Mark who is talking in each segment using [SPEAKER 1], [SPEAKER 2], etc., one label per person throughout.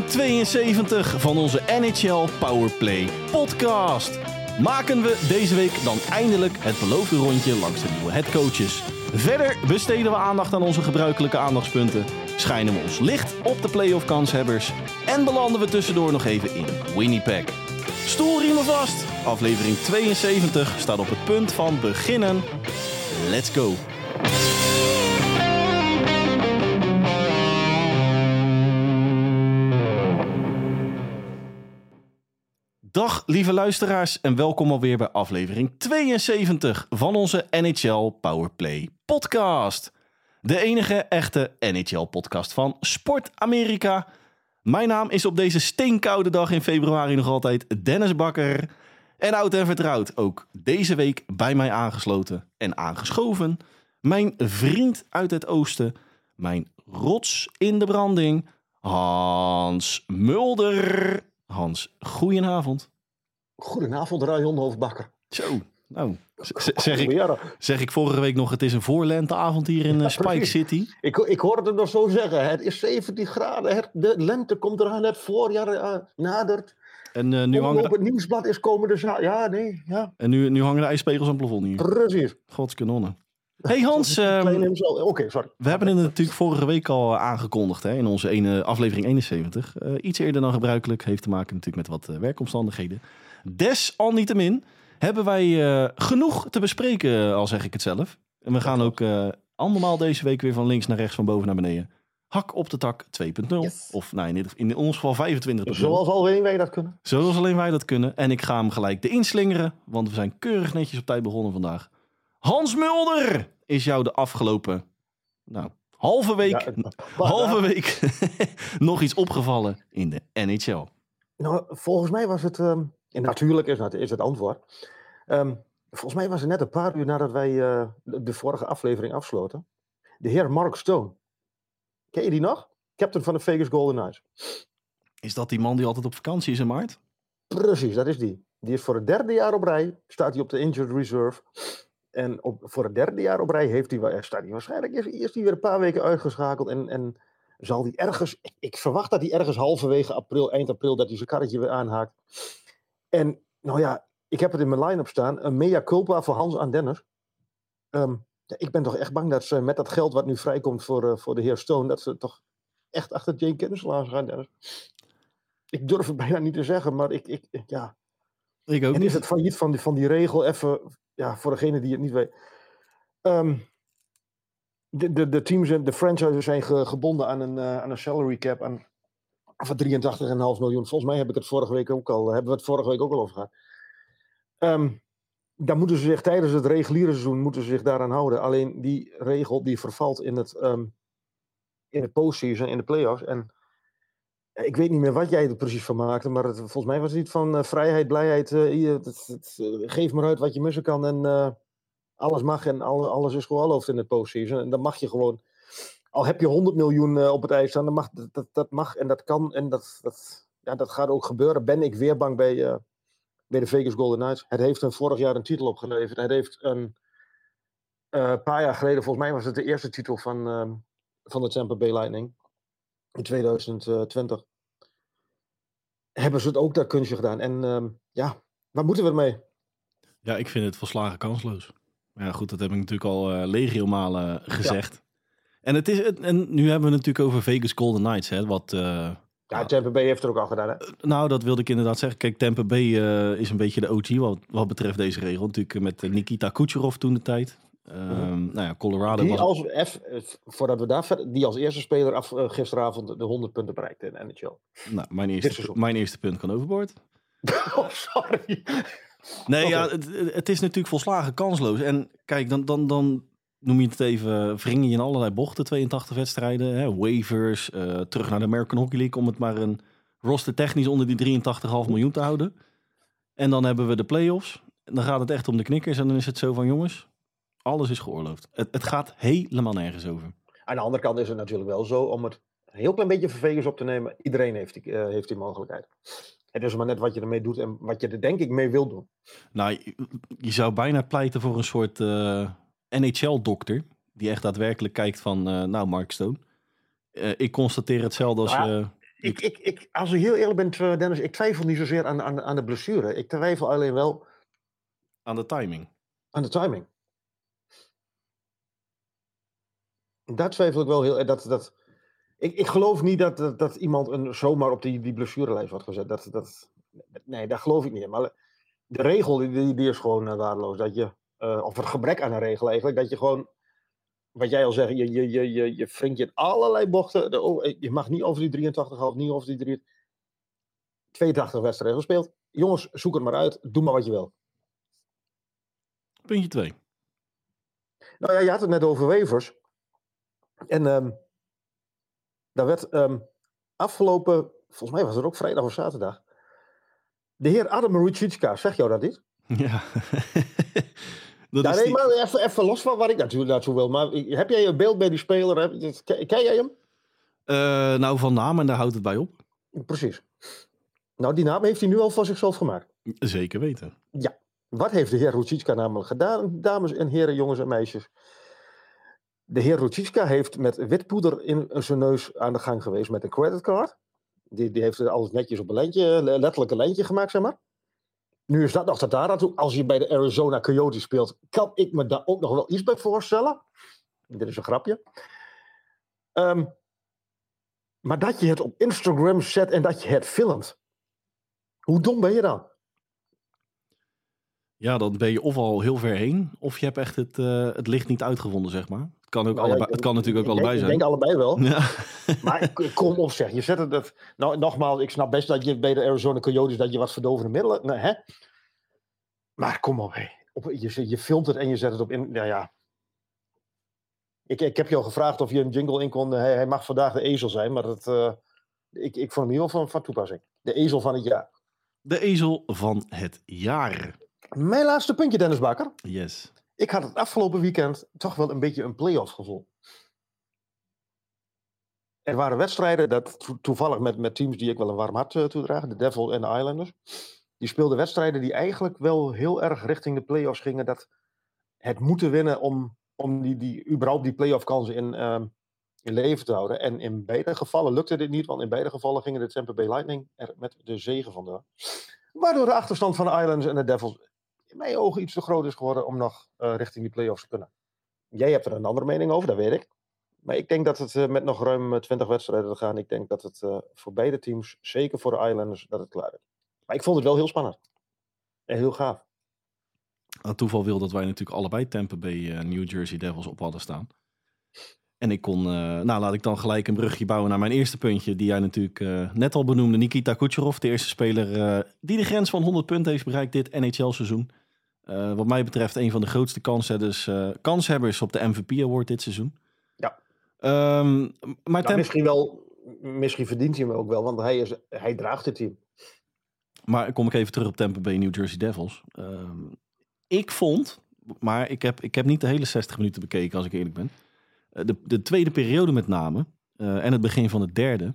[SPEAKER 1] aflevering 72 van onze NHL Powerplay podcast. Maken we deze week dan eindelijk het beloofde rondje langs de nieuwe headcoaches. Verder besteden we aandacht aan onze gebruikelijke aandachtspunten, schijnen we ons licht op de playoff kanshebbers en belanden we tussendoor nog even in Winnipeg. Stoelriemen vast, aflevering 72 staat op het punt van beginnen. Let's go! Dag lieve luisteraars en welkom alweer bij aflevering 72 van onze NHL Powerplay podcast. De enige echte NHL podcast van Sport Amerika. Mijn naam is op deze steenkoude dag in februari nog altijd Dennis Bakker. En oud en vertrouwd ook deze week bij mij aangesloten en aangeschoven. Mijn vriend uit het oosten, mijn rots in de branding, Hans Mulder. Hans, goedenavond.
[SPEAKER 2] Goedenavond, Rayon Hoofdbakker.
[SPEAKER 1] Zo, nou, zeg ik, zeg ik vorige week nog, het is een voorlenteavond hier in eh, Spike. City.
[SPEAKER 2] Ik, ik hoorde het nog zo zeggen. Het is 17 graden. Het, de lente komt eraan. Het voorjaar eh, nadert.
[SPEAKER 1] En, eh, nu, hangen
[SPEAKER 2] het nieuwsblad is komende za- Ja, nee. Ja,
[SPEAKER 1] en nu, nu hangen de ijspegels aan het plafond hier.
[SPEAKER 2] precies.
[SPEAKER 1] Godskanonnen. Hey Hans,
[SPEAKER 2] Oké, sorry.
[SPEAKER 1] we hebben het natuurlijk vorige week al aangekondigd hè, in onze ene, aflevering 71. Eh, iets eerder dan gebruikelijk, heeft te maken natuurlijk met wat eh, werkomstandigheden. Desalniettemin hebben wij eh, genoeg te bespreken, al zeg ik het zelf. En we gaan ook eh, allemaal deze week weer van links naar rechts, van boven naar beneden. Hak op de tak 2.0.
[SPEAKER 2] Yes.
[SPEAKER 1] Of nou, in, dit- in ons geval 25.0.
[SPEAKER 2] Zoals alweer wij dat kunnen.
[SPEAKER 1] Zoals alleen wij dat kunnen. En ik ga hem gelijk erin slingeren, want we zijn keurig netjes op tijd begonnen vandaag. Hans Mulder is jou de afgelopen, nou, halve week,
[SPEAKER 2] Ja, het-
[SPEAKER 1] halve week nog iets opgevallen in de NHL.
[SPEAKER 2] Nou, volgens mij was het. ehm, en natuurlijk is, dat, is het antwoord. Ehm, volgens mij was het net een paar uur nadat wij eh, de, de vorige aflevering afsloten. De heer Mark Stone. Ken je die nog? Captain van de Vegas Golden Knights.
[SPEAKER 1] Is dat die man die altijd op vakantie is in maart?
[SPEAKER 2] Precies, dat is die. Die is voor het derde jaar op rij, staat hij op de injured reserve. En op, voor het derde jaar op rij heeft hij, waarschijnlijk, is, is hij weer een paar weken uitgeschakeld. En, en zal hij ergens, ik, verwacht dat hij ergens halverwege april, eind april, dat hij zijn karretje weer aanhaakt. En nou ja, ik heb het in mijn line-up staan, een mea culpa voor Hans aan Dennis. Ehm, ja, ik ben toch echt bang dat ze met dat geld wat nu vrijkomt voor, eh, voor de heer Stone, dat ze toch echt achter Jane Kenniselaars gaan. Ik durf het bijna niet te zeggen, maar ik, ik- ja,
[SPEAKER 1] Ik ook
[SPEAKER 2] en is het failliet van die, van die regel even, ja, voor degene die het niet weet. Ehm, de, de, de teams en de franchises zijn ge- gebonden aan een, eh, aan een salary cap aan, van 83,5 miljoen. Volgens mij heb ik het vorige week ook al, hebben we het vorige week ook al over gehad. Daar moeten ze zich tijdens het reguliere seizoen moeten ze zich daaraan houden. Alleen die regel die vervalt in het, ehm in de postseason, in de playoffs. En ik weet niet meer wat jij er precies van maakte, maar het, volgens mij was het iets van eh, vrijheid, blijheid. eh, het, het- eh, geef maar uit wat je missen kan en alles mag en alle- alles is geoorloofd in de postseason. En dan mag je gewoon, al heb je 100 miljoen op het ijs staan, dan mag, dat, dat, mag en dat kan en dat, dat, ja, dat gaat ook gebeuren. Ben ik weer bang bij, bij de Vegas Golden Knights. Het heeft hem vorig jaar een titel opgeleverd. Het heeft een paar jaar geleden, volgens mij was het de eerste titel van, van de Tampa Bay Lightning in 2020 hebben ze het ook dat kunstje gedaan. En ehm, ja, waar moeten we ermee?
[SPEAKER 1] Ja, ik vind het volslagen kansloos. Maar Ja, goed, dat heb ik natuurlijk al eh legio malen gezegd. En, het is, het- en nu hebben we het natuurlijk over Vegas Golden Knights. Hè, wat, eh,
[SPEAKER 2] Ja. Tampa Bay heeft er ook al gedaan. Hè?
[SPEAKER 1] Nou, dat wilde ik inderdaad zeggen. Kijk, Tampa Bay eh, is een beetje de OG wat, wat betreft deze regel. Natuurlijk eh, met eh, Nikita Kucherov toen de tijd. Ehm, Nou ja, Colorado
[SPEAKER 2] Die
[SPEAKER 1] was...
[SPEAKER 2] als, F, eh, voordat we daar verder, die als eerste speler af, eh, gisteravond de 100 punten bereikte in de NHL.
[SPEAKER 1] Nou, mijn, eerste, mijn eerste punt kan overboord.
[SPEAKER 2] oh, sorry.
[SPEAKER 1] Nee, ja, het, het is natuurlijk volslagen kansloos. En kijk, dan, dan, dan noem je het even, wring je in allerlei bochten, 82 wedstrijden, hè, waivers, eh, terug naar de American Hockey League om het maar een roster technisch onder die 83,5 miljoen te houden. En dan hebben we de playoffs. Dan gaat het echt om de knikkers en dan is het zo van jongens, alles is geoorloofd. Het, het gaat helemaal nergens over.
[SPEAKER 2] Aan de andere kant is het natuurlijk wel zo, om het een heel klein beetje Vegas op te nemen. Iedereen heeft die, eh, heeft die mogelijkheid. Het is maar net wat je ermee doet en wat je er denk ik mee wil doen.
[SPEAKER 1] Nou, je, je zou bijna pleiten voor een soort eh, NHL-dokter. Die echt daadwerkelijk kijkt van, eh, nou Mark Stone. ik constateer hetzelfde als
[SPEAKER 2] Nou ja,
[SPEAKER 1] je...
[SPEAKER 2] Ik, ik, ik, als ik heel eerlijk ben, Dennis, ik twijfel niet zozeer aan, aan, aan de blessure. Ik twijfel alleen wel
[SPEAKER 1] Aan de timing.
[SPEAKER 2] aan de timing. Daar twijfel ik wel heel erg. Dat, dat, ik, ik geloof niet dat, dat, dat iemand een, zomaar op die, die blessurelijst wordt gezet. Dat, dat, nee, daar geloof ik niet in. Maar de regel die, die, is gewoon eh, waardeloos. Dat je, eh, of het gebrek aan een regel eigenlijk, dat je gewoon, wat jij al zegt, je, je, je, je, je wringt je in allerlei bochten. De, oh, je mag niet over die 83,5, niet over die 3, 82 wedstrijden gespeeld. Jongens, zoek het maar uit. Doe maar wat je wil.
[SPEAKER 1] Puntje 2.
[SPEAKER 2] Nou ja, je had het net over Wevers. En ehm daar werd ehm, afgelopen, volgens mij was het ook vrijdag of zaterdag, de heer Adam Ruchitska, zeg jou dat niet?
[SPEAKER 1] Ja. dat
[SPEAKER 2] Ja,
[SPEAKER 1] is
[SPEAKER 2] nee,
[SPEAKER 1] die-
[SPEAKER 2] maar even, even los van wat ik natuurlijk naartoe wil. Maar heb jij een beeld bij die speler? Heb, ken, ken jij hem?
[SPEAKER 1] Eh, nou, van naam en daar houdt het bij op.
[SPEAKER 2] Precies. Nou, die naam heeft hij nu al voor zichzelf gemaakt.
[SPEAKER 1] Zeker weten.
[SPEAKER 2] Wat heeft de heer Ruchitska namelijk gedaan, dames en heren, jongens en meisjes? De heer Ruchitska heeft met witpoeder in zijn neus aan de gang geweest met een creditcard. Die, die heeft alles netjes op een lijntje, le- letterlijk een lijntje gemaakt, zeg maar. Nu is dat nog tot daar aan toe. Als je bij de Arizona Coyotes speelt, kan ik me daar ook nog wel iets bij voorstellen. Dit is een grapje. Ehm, maar dat je het op Instagram zet en dat je het filmt. Hoe dom ben je dan?
[SPEAKER 1] Ja, dan ben je of al heel ver heen, of je hebt echt het, eh, het licht niet uitgevonden, zeg maar. Het kan, ook
[SPEAKER 2] Nou
[SPEAKER 1] allebei,
[SPEAKER 2] ik-
[SPEAKER 1] het kan natuurlijk ook
[SPEAKER 2] ik denk-
[SPEAKER 1] allebei
[SPEAKER 2] Ik
[SPEAKER 1] zijn.
[SPEAKER 2] denk allebei wel.
[SPEAKER 1] Ja.
[SPEAKER 2] Maar ik- kom op zeg, je zet het... het- Nou, nogmaals, ik snap best dat je bij de Arizona Coyotes... dat je wat verdovende middelen... Nee, hè? Maar kom op, hé. Op, je, je filmt het en je zet het op... In, ja, ja. Ik, ik heb je al gevraagd of je een jingle in kon... Hij, hij mag vandaag de ezel zijn, maar dat, eh, ik, ik vond hem heel van, van toepassing. De ezel van het jaar.
[SPEAKER 1] De ezel van het jaar.
[SPEAKER 2] Mijn laatste puntje, Dennis Bakker.
[SPEAKER 1] Yes.
[SPEAKER 2] Ik had het afgelopen weekend toch wel een beetje een play-off gevoel. Er waren wedstrijden, dat to- toevallig met, met teams die ik wel een warm hart uh, toedraag, de Devil en de Islanders. Die speelden wedstrijden die eigenlijk wel heel erg richting de play-offs gingen. Dat het moeten winnen om, om die, die, überhaupt die play-off kansen in, ehm, in leven te houden. En in beide gevallen lukte dit niet, want in beide gevallen gingen de Tampa Bay Lightning er met de zegen vandoor. Waardoor de achterstand van de Islanders en de Devils in mijn ogen iets te groot is geworden om nog eh, richting die play-offs te kunnen. Jij hebt er een andere mening over, dat weet ik. Maar ik denk dat het eh, met nog ruim eh, 20 wedstrijden te gaan, ik denk dat het eh, voor beide teams, zeker voor de Islanders, dat het klaar is. Maar ik vond het wel heel spannend. En heel gaaf.
[SPEAKER 1] Het toeval wil dat wij natuurlijk allebei Tampa Bay eh, New Jersey Devils op hadden staan. En ik kon, eh, nou laat ik dan gelijk een brugje bouwen naar mijn eerste puntje, die jij natuurlijk eh, net al benoemde. Nikita Kucherov, de eerste speler eh, die de grens van 100 punten heeft bereikt dit NHL-seizoen. Eh, wat mij betreft een van de grootste kanshebbers, eh, kanshebbers op de MVP Award dit seizoen.
[SPEAKER 2] Ja.
[SPEAKER 1] Ehm, maar Tampa-
[SPEAKER 2] misschien, wel, misschien verdient hij hem ook wel, want hij, is, hij draagt het team.
[SPEAKER 1] Maar kom ik even terug op Tampa Bay New Jersey Devils. Ehm, ik vond, maar ik heb, ik heb niet de hele 60 minuten bekeken als ik eerlijk ben. Eh, de, de tweede periode met name en het begin van de derde.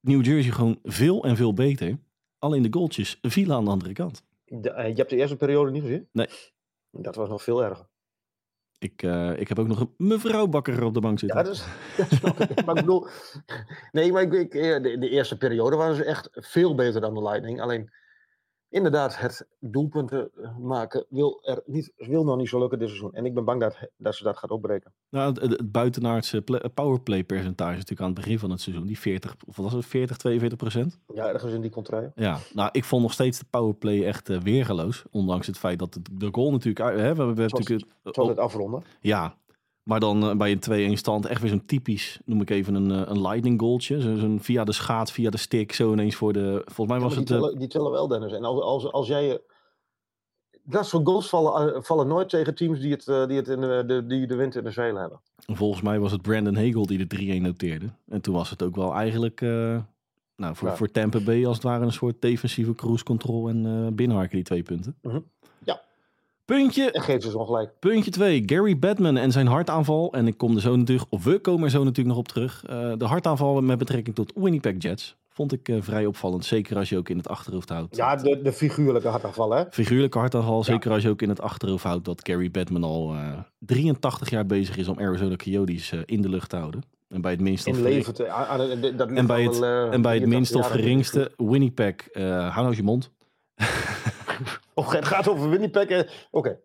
[SPEAKER 1] New Jersey gewoon veel en veel beter. Alleen de goaltjes vielen aan de andere kant.
[SPEAKER 2] De- eh, je hebt de eerste periode niet gezien?
[SPEAKER 1] Nee.
[SPEAKER 2] Dat was nog veel erger.
[SPEAKER 1] Ik, eh, ik heb ook nog een mevrouw Bakker op de bank zitten.
[SPEAKER 2] Ja, dat, is, dat. Maar ik bedoel... Nee, maar ik, ik, eh, de, de eerste periode waren ze echt veel beter dan de Lightning. Alleen, inderdaad, het doelpunten eh, maken wil, er niet, wil nog niet zo lukken dit seizoen. En ik ben bang dat, dat ze dat gaat opbreken.
[SPEAKER 1] Nou, het, het buitenaardse pla- powerplay percentage natuurlijk aan het begin van het seizoen. Die 40, of was het, 40, 42 procent?
[SPEAKER 2] Ja, ergens in die contraien.
[SPEAKER 1] Ja, nou, ik vond nog steeds de powerplay echt eh, weergeloos. Ondanks het feit dat het, de goal natuurlijk... Hè, we, we hebben natuurlijk oh,
[SPEAKER 2] het afronden?
[SPEAKER 1] ja, maar dan eh, bij een 2-1 stand echt weer zo'n typisch, noem ik even een, eh, een lightning goaltje. Zo, zo'n via de schaat, via de stick, zo ineens voor de... Volgens mij was het...
[SPEAKER 2] die,
[SPEAKER 1] eh,
[SPEAKER 2] tellen, die tellen wel, Dennis. En als, als, als jij... Dat soort goals vallen, vallen nooit tegen teams die, het, die, het in de, de, die de wind in de zeilen hebben.
[SPEAKER 1] volgens mij was het Brandon Hagel die de 3-1 noteerde. En toen was het ook wel eigenlijk... nou, voor,
[SPEAKER 2] Ja.
[SPEAKER 1] voor Tampa Bay als het ware een soort defensieve cruise control en binnenharken die twee punten.
[SPEAKER 2] Mhm. Ja.
[SPEAKER 1] Puntje
[SPEAKER 2] En geeft ze ongelijk.
[SPEAKER 1] Puntje 2, Gary Batman en zijn hartaanval. En ik kom er zo natuurlijk, of we komen er zo natuurlijk nog op terug. Eh, de hartaanval met betrekking tot Winnipeg Jets. Vond ik eh, vrij opvallend. Zeker als je ook in het achterhoofd houdt.
[SPEAKER 2] Ja, de, de figuurlijke hartaanval, hè?
[SPEAKER 1] Figuurlijke hartaanval, zeker als je ook in het achterhoofd houdt dat Gary Batman al eh, 83 jaar bezig is om Arizona Coyotes eh, in de lucht te houden. En bij het minst of,
[SPEAKER 2] In
[SPEAKER 1] gering-
[SPEAKER 2] leven. te- aan- aan- dat ligt
[SPEAKER 1] en bij het,
[SPEAKER 2] wel, eh,
[SPEAKER 1] en bij het
[SPEAKER 2] 83
[SPEAKER 1] minst of geringste Winnipeg, eh hou nou je mond.
[SPEAKER 2] Oh, het gaat over Winnipeg. eh, Oké.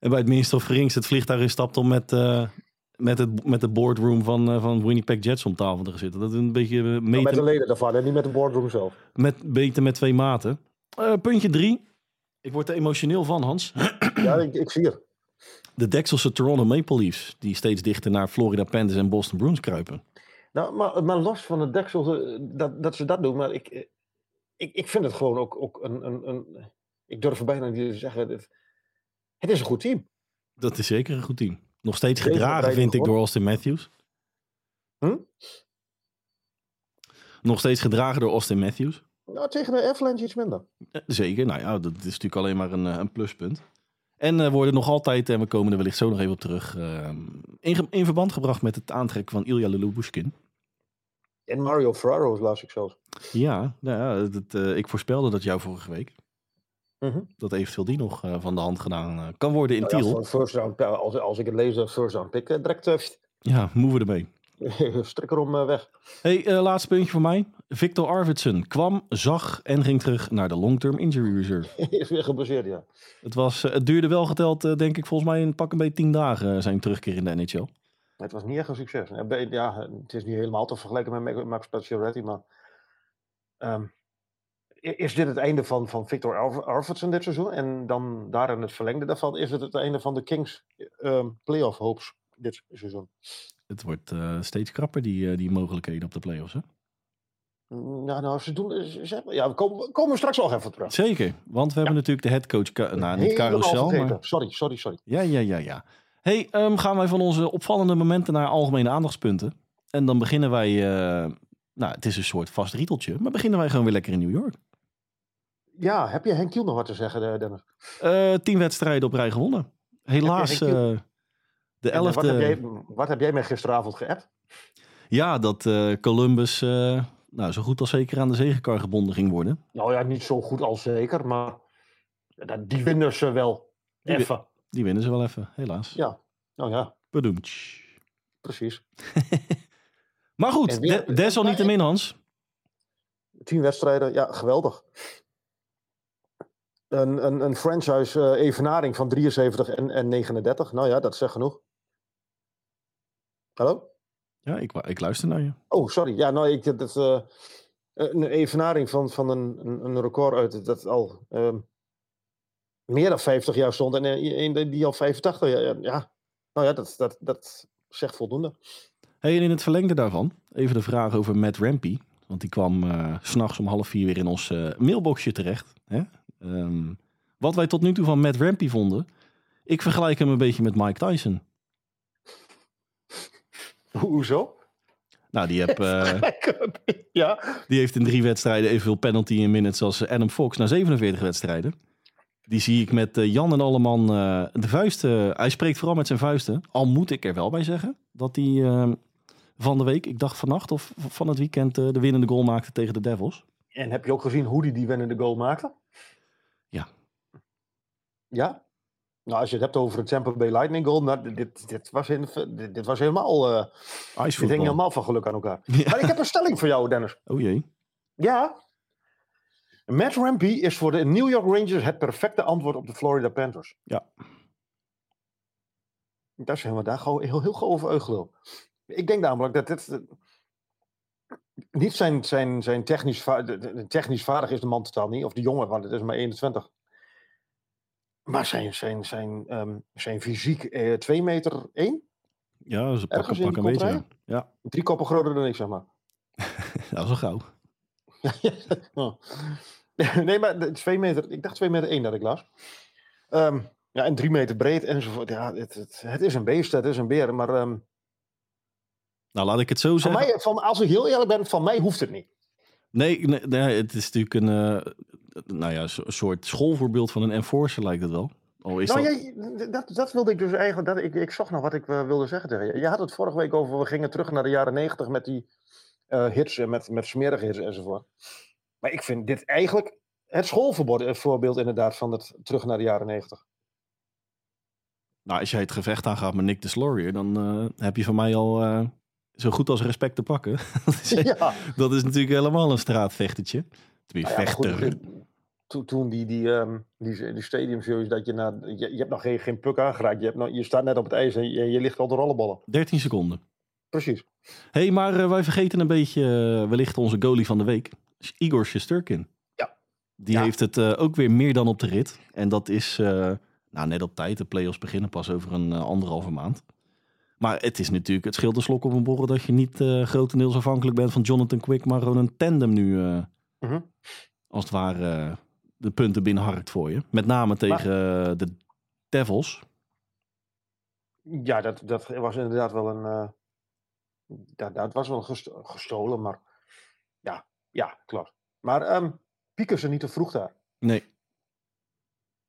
[SPEAKER 1] En bij het minst of geringste het vliegtuig instapt om met, eh, met, het, met de boardroom van, eh, van Winnipeg Jets om tafel te gaan zitten. Dat is een beetje eh,
[SPEAKER 2] Maar
[SPEAKER 1] meten,
[SPEAKER 2] Met de leden daarvan en niet met de boardroom zelf.
[SPEAKER 1] met, meten met twee maten. Eh, puntje drie. Ik word er emotioneel van, Hans.
[SPEAKER 2] Ja, ik, ik zie het.
[SPEAKER 1] De Dekselse Toronto Maple Leafs, die steeds dichter naar Florida Panthers en Boston Bruins kruipen.
[SPEAKER 2] Nou, maar, maar los van het deksel eh, dat, dat ze dat doen, maar ik, eh, ik, ik vind het gewoon ook, ook een, een, een. Ik durf bijna niet te zeggen. Het, het is een goed team.
[SPEAKER 1] Dat is zeker een goed team. Nog steeds gedragen, vind ik, door Austin Matthews.
[SPEAKER 2] Hm?
[SPEAKER 1] Nog steeds gedragen door Austin Matthews.
[SPEAKER 2] Nou, tegen de Avalanche iets minder.
[SPEAKER 1] Eh, Zeker, nou ja, dat is natuurlijk alleen maar een, eh, een pluspunt. En eh, worden nog altijd, en we komen er wellicht zo nog even op terug, in, verband gebracht met het aantrekken van Ilya Leloubushkin.
[SPEAKER 2] En Mario Ferraro's las ik zelfs.
[SPEAKER 1] Ja, nou ja dat, ik voorspelde dat jou vorige week.
[SPEAKER 2] Mhm.
[SPEAKER 1] Dat eventueel die nog eh, van de hand gedaan eh, kan worden in
[SPEAKER 2] Nou
[SPEAKER 1] Tiel.
[SPEAKER 2] first round, eh, als, als ik het lees, een first round pick, direct
[SPEAKER 1] Ja, move ermee.
[SPEAKER 2] strik erom weg.
[SPEAKER 1] Hey, laatste puntje voor mij. Victor Arvidsson kwam, zag en ging terug naar de long-term injury reserve.
[SPEAKER 2] is weer gebaseerd, ja.
[SPEAKER 1] Het, was, het duurde wel geteld, denk ik, volgens mij een pak een beetje tien dagen zijn terugkeer in de NHL.
[SPEAKER 2] Het was niet echt een succes. Ja, het is niet helemaal te vergelijken met Max- Pacioretty, maar... ehm, is dit het einde van, van Victor Arv- Arvidsson dit seizoen? En dan daarin het verlengde daarvan, is het het einde van de Kings ehm playoff hopes dit seizoen?
[SPEAKER 1] Het wordt eh, steeds krapper, die, eh, die mogelijkheden op de playoffs. Hè?
[SPEAKER 2] Mm, Ja, nou, ze doen... ze- Ja, we komen, we komen straks nog even terug.
[SPEAKER 1] Zeker, want we hebben natuurlijk de headcoach, ka- nou niet carousel, maar...
[SPEAKER 2] Sorry, sorry, sorry.
[SPEAKER 1] Ja, ja, ja, ja. hey, ehm, gaan wij van onze opvallende momenten naar algemene aandachtspunten. En dan beginnen wij, eh, nou het is een soort vast rieteltje, maar beginnen wij gewoon weer lekker in New York.
[SPEAKER 2] Ja, heb je Henk Kiel nog wat te zeggen, eh, Dennis?
[SPEAKER 1] Eh, tien wedstrijden op rij gewonnen. Helaas, eh, de
[SPEAKER 2] eh, Wat heb,
[SPEAKER 1] elfde...
[SPEAKER 2] jij, wat heb jij mij gisteravond geappt?
[SPEAKER 1] Ja, dat Columbus nou, zo goed als zeker aan de zegenkar gebonden ging worden.
[SPEAKER 2] Nou ja, niet zo goed als zeker, maar die winnen ze wel.
[SPEAKER 1] Die
[SPEAKER 2] Even.
[SPEAKER 1] Die winnen ze wel even, helaas.
[SPEAKER 2] Ja, nou ja,
[SPEAKER 1] Bedoemtsch.
[SPEAKER 2] precies.
[SPEAKER 1] Maar goed, de- desalniettemin Hans.
[SPEAKER 2] Tien wedstrijden, ja, geweldig. Een, een, een franchise eh, evenaring van 73 en, en 39. Nou ja, dat zegt genoeg. Hallo?
[SPEAKER 1] Ja, ik, ik luister naar je.
[SPEAKER 2] Oh, sorry. Ja, nou, ik, dat, eh, een evenaring van, van een, een, record uit dat al ehm, meer dan 50 jaar stond. En eh, een die al 85 jaar. Ja, nou ja, dat, dat, dat zegt voldoende.
[SPEAKER 1] Hey, en in het verlengde daarvan, even de vraag over Matt Rampy. Want die kwam s s'nachts om half vier weer in ons mailboxje terecht. Hè? Ehm, wat wij tot nu toe van Matt Rampy vonden. Ik vergelijk hem een beetje met Mike Tyson.
[SPEAKER 2] Hoezo?
[SPEAKER 1] Nou, die, heb, eh,
[SPEAKER 2] ja.
[SPEAKER 1] die heeft in drie wedstrijden evenveel penalty in minutes als Adam Fox na 47 wedstrijden. Die zie ik met eh, Jan en Alleman eh, de vuisten. hij spreekt vooral met zijn vuisten. Al moet ik er wel bij zeggen dat hij eh, van de week, ik dacht vannacht of van het weekend, eh, de winnende goal maakte tegen de Devils.
[SPEAKER 2] En heb je ook gezien hoe die die winnende goal maakte?
[SPEAKER 1] Ja.
[SPEAKER 2] Nou, als je het hebt over het Tampa Bay Lightning goal, nou, dit, dit, was, in, dit, dit was helemaal... eh dit
[SPEAKER 1] Icefootball.
[SPEAKER 2] hing helemaal van geluk aan elkaar.
[SPEAKER 1] Ja.
[SPEAKER 2] Maar ik heb een stelling voor jou, Dennis.
[SPEAKER 1] Oh jee.
[SPEAKER 2] Ja. Matt Rampy is voor de New York Rangers het perfecte antwoord op de Florida Panthers.
[SPEAKER 1] Ja.
[SPEAKER 2] Daar zijn we daar gewoon heel, heel gauw over. Ik denk namelijk dat dit... Niet zijn, zijn, zijn technisch, technisch vaardig is de man totaal niet. Of de jongen, want het is maar 21. Maar zijn, zijn, zijn, ehm, zijn fysiek eh, 2 meter 1?
[SPEAKER 1] Ja, ze pakken pak een beetje. Ja,
[SPEAKER 2] Drie koppen groter dan ik, zeg maar.
[SPEAKER 1] dat is wel gauw.
[SPEAKER 2] Oh. Nee, maar de 2 meter, ik dacht 2 meter 1 dat ik las. Ehm, ja, en 3 meter breed enzovoort. Ja, het, het, het is een beest, het is een beer. Maar ehm,
[SPEAKER 1] Nou, laat ik het zo
[SPEAKER 2] van
[SPEAKER 1] zeggen.
[SPEAKER 2] mij, van, als ik heel eerlijk ben, van mij hoeft het niet.
[SPEAKER 1] Nee, nee, nee, het is natuurlijk een eh, nou ja, so- soort schoolvoorbeeld van een enforcer lijkt het wel. Al is
[SPEAKER 2] nou,
[SPEAKER 1] dat...
[SPEAKER 2] jij, dat, dat wilde ik dus eigenlijk. Dat, ik, ik zocht nog wat ik eh, wilde zeggen tegen je. Je had het vorige week over, we gingen terug naar de jaren 90 met die eh, hits en met, met smerige hits enzovoort. Maar ik vind dit eigenlijk het schoolvoorbeeld voorbeeld inderdaad van het terug naar de jaren 90.
[SPEAKER 1] Nou, als jij het gevecht aangaat met Nick de Slorier, dan eh, heb je van mij al eh, zo goed als respect te pakken. dat, is,
[SPEAKER 2] ja.
[SPEAKER 1] dat is natuurlijk helemaal een straatvechtertje. Tenminste,
[SPEAKER 2] Nou ja,
[SPEAKER 1] vechter.
[SPEAKER 2] goed, eh, toen, toen die, die, ehm die, die dat je, na, je, je hebt nog geen, geen puck aangeraakt. Je, hebt nog, je staat net op het ijs en je, je ligt al de rollenballen.
[SPEAKER 1] 13 seconden.
[SPEAKER 2] Precies.
[SPEAKER 1] hey, maar eh, wij vergeten een beetje eh, wellicht onze goalie van de week. Igor Shesterkin.
[SPEAKER 2] Ja.
[SPEAKER 1] Die
[SPEAKER 2] Ja.
[SPEAKER 1] heeft het eh, ook weer meer dan op de rit. En dat is eh, nou, net op tijd. De play-offs beginnen pas over een anderhalve maand. Maar het is natuurlijk, het scheelt een slok op een borrel dat je niet eh, grotendeels afhankelijk bent van Jonathan Quick, maar gewoon een tandem nu eh,
[SPEAKER 2] Mhm.
[SPEAKER 1] als het ware eh, de punten binnenharkt voor je. Met name tegen eh, de Devils.
[SPEAKER 2] Ja, dat, dat was inderdaad wel een. eh, dat, dat was wel gest- gestolen, maar. Ja, ja, klopt. Maar ehm pieken ze niet te vroeg daar?
[SPEAKER 1] Nee,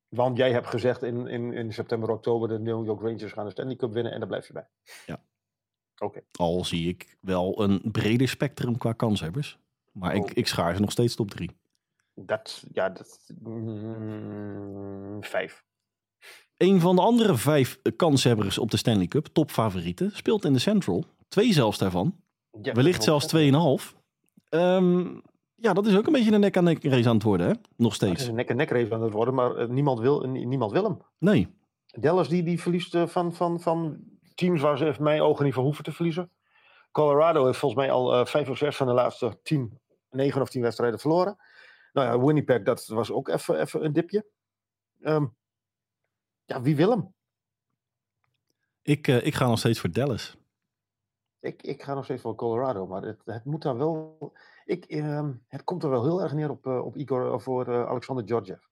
[SPEAKER 2] Want jij hebt gezegd in, in, in september, oktober, de New York Rangers gaan de Stanley Cup winnen en daar blijf je bij.
[SPEAKER 1] al zie ik wel een breder spectrum qua kanshebbers. Maar ik,
[SPEAKER 2] Oh.
[SPEAKER 1] ik schaar ze nog steeds top drie.
[SPEAKER 2] Dat, ja, dat. mm, vijf.
[SPEAKER 1] Een van de andere vijf kanshebbers op de Stanley Cup, topfavorieten, speelt in de Central. Twee zelfs daarvan.
[SPEAKER 2] Ja,
[SPEAKER 1] Wellicht zelfs
[SPEAKER 2] klopt.
[SPEAKER 1] 2,5. Ehm ja, dat is ook een beetje een nek-aan-nek race aan het worden, hè? Nog
[SPEAKER 2] Het is
[SPEAKER 1] steeds.
[SPEAKER 2] een nek-en-nek race aan het worden, maar eh, niemand, wil, eh, niemand wil hem.
[SPEAKER 1] Nee.
[SPEAKER 2] Dallas die, die verliest eh, van, van, van teams waar ze in mijn ogen niet van hoeven te verliezen. Colorado heeft volgens mij al vijf of zes van de laatste tien, negen of tien wedstrijden verloren. Nou ja, Winnipeg, dat was ook even, even een dipje. Ehm, ja, wie wil hem?
[SPEAKER 1] Ik, eh, ik ga nog steeds voor Dallas.
[SPEAKER 2] Ik, ik ga nog steeds voor Colorado, maar het, het moet daar wel. Ik, ehm, het komt er wel heel erg neer op, eh, op Igor eh, voor Alexander Georgiev.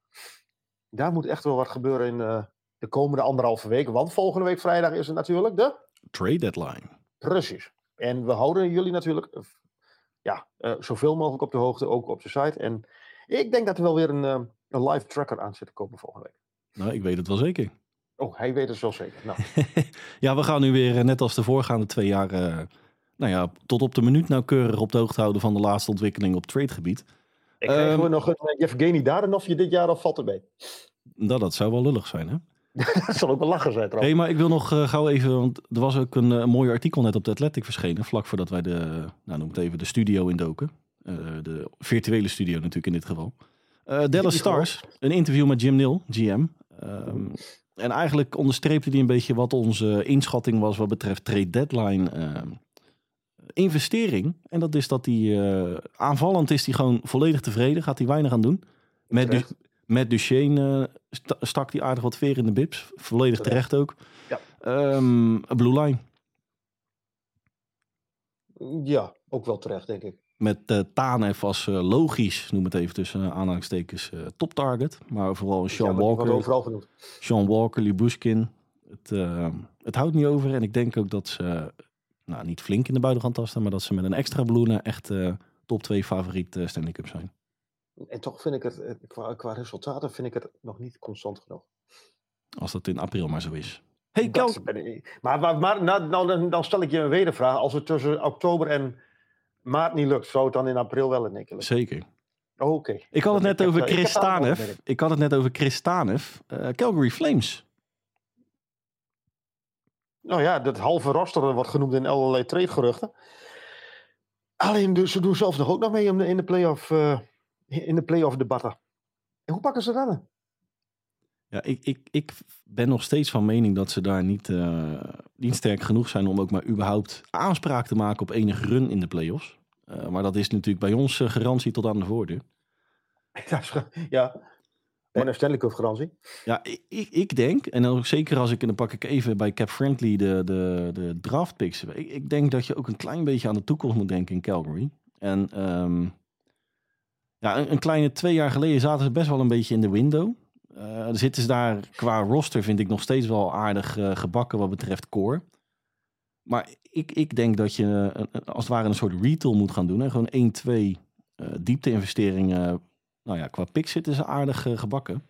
[SPEAKER 2] Daar moet echt wel wat gebeuren in de komende anderhalve week. Want volgende week vrijdag is het natuurlijk de.
[SPEAKER 1] Trade deadline.
[SPEAKER 2] Precies. En we houden jullie natuurlijk ja, zoveel mogelijk op de hoogte, ook op de site. En ik denk dat er wel weer een, eh, een live tracker aan zit te komen volgende week.
[SPEAKER 1] Nou, ik weet het wel zeker.
[SPEAKER 2] Oh, hij weet het zo zeker. Nou,
[SPEAKER 1] ja, we gaan nu weer, eh, net als de voorgaande twee jaar, eh, nou ja, tot op de minuut nauwkeurig op de hoogte houden van de laatste ontwikkeling op tradegebied.
[SPEAKER 2] ik krijg
[SPEAKER 1] Ehm,
[SPEAKER 2] gewoon nog een uh, Yevgeny Darenov dit jaar of valt erbij?
[SPEAKER 1] Nou, dat zou wel lullig zijn, hè?
[SPEAKER 2] dat zal ook wel lachen zijn
[SPEAKER 1] Hé,
[SPEAKER 2] trouwens.
[SPEAKER 1] maar ik wil nog eh, gauw even, want er was ook een eh, mooi artikel net op de Athletic verschenen, vlak voordat wij de, nou noem het even, de studio indoken. Eh, de virtuele studio natuurlijk in dit geval. Eh, Dallas Stars, een interview met Jim Nil, GM. Ehm, en eigenlijk onderstreepte hij een beetje wat onze inschatting was wat betreft trade deadline ehm, investering. En dat is dat hij eh, aanvallend is hij gewoon volledig tevreden, gaat hij weinig aan doen. Met, du met Duchesne sta- stak hij aardig wat veer in de bibs. Volledig
[SPEAKER 2] Terecht.
[SPEAKER 1] terecht ook.
[SPEAKER 2] Ja.
[SPEAKER 1] Ehm, Blue Line.
[SPEAKER 2] Ja, ook wel terecht, denk ik.
[SPEAKER 1] Met eh Tanev als eh, logisch, noem het even tussen aanhalingstekens, eh top target. Maar vooral Sean
[SPEAKER 2] ja,
[SPEAKER 1] Walker,
[SPEAKER 2] overal genoemd.
[SPEAKER 1] Sean Walker, Libushkin. Het, eh, het houdt niet over. En ik denk ook dat ze, nou niet flink in de buiten gaan tasten, maar dat ze met een extra bloenen echt eh, top 2 favoriet Stanley Cup zijn.
[SPEAKER 2] En toch vind ik het, qua, qua resultaten, vind ik het nog niet constant genoeg.
[SPEAKER 1] Als dat in april maar zo is. Hey, Kel,
[SPEAKER 2] maar maar, maar nou, nou, dan, dan stel ik je een wedervraag. Als het tussen oktober en maart niet lukt, zou het dan in april wel in één keer lukken?
[SPEAKER 1] zeker.
[SPEAKER 2] Oké.
[SPEAKER 1] Ik had het net over
[SPEAKER 2] eh, ik een
[SPEAKER 1] had het net over Chris Tanev. Eh, Calgary Flames.
[SPEAKER 2] Nou ja, dat halve roster wordt genoemd in allerlei tradegeruchten. Alleen dus, ze doen zelf nog ook nog mee in de, in de play-off, eh, in de play-off debatten. En hoe pakken ze dat aan?
[SPEAKER 1] Ja, ik, ik, ik ben nog steeds van mening dat ze daar niet, eh, niet sterk genoeg zijn om ook maar überhaupt aanspraak te maken op enige run in de play-offs. Eh, maar dat is natuurlijk bij ons eh, garantie tot aan de voordeur.
[SPEAKER 2] Ja. En een Stanley Cup garantie.
[SPEAKER 1] Ja, ik, ik, ik denk, en ook zeker als ik, en dan pak ik even bij Cap Friendly de, de, de draft picks. Ik, ik denk dat je ook een klein beetje aan de toekomst moet denken in Calgary. En ehm, ja, een, een kleine twee jaar geleden zaten ze best wel een beetje in de window. Dan zitten ze daar qua roster, vind ik nog steeds wel aardig eh, gebakken wat betreft core. Maar ik, ik denk dat je eh, als het ware een soort retail moet gaan doen. Hè? Gewoon 1, 2 eh diepte-investeringen. Nou ja, qua picks zitten ze aardig gebakken.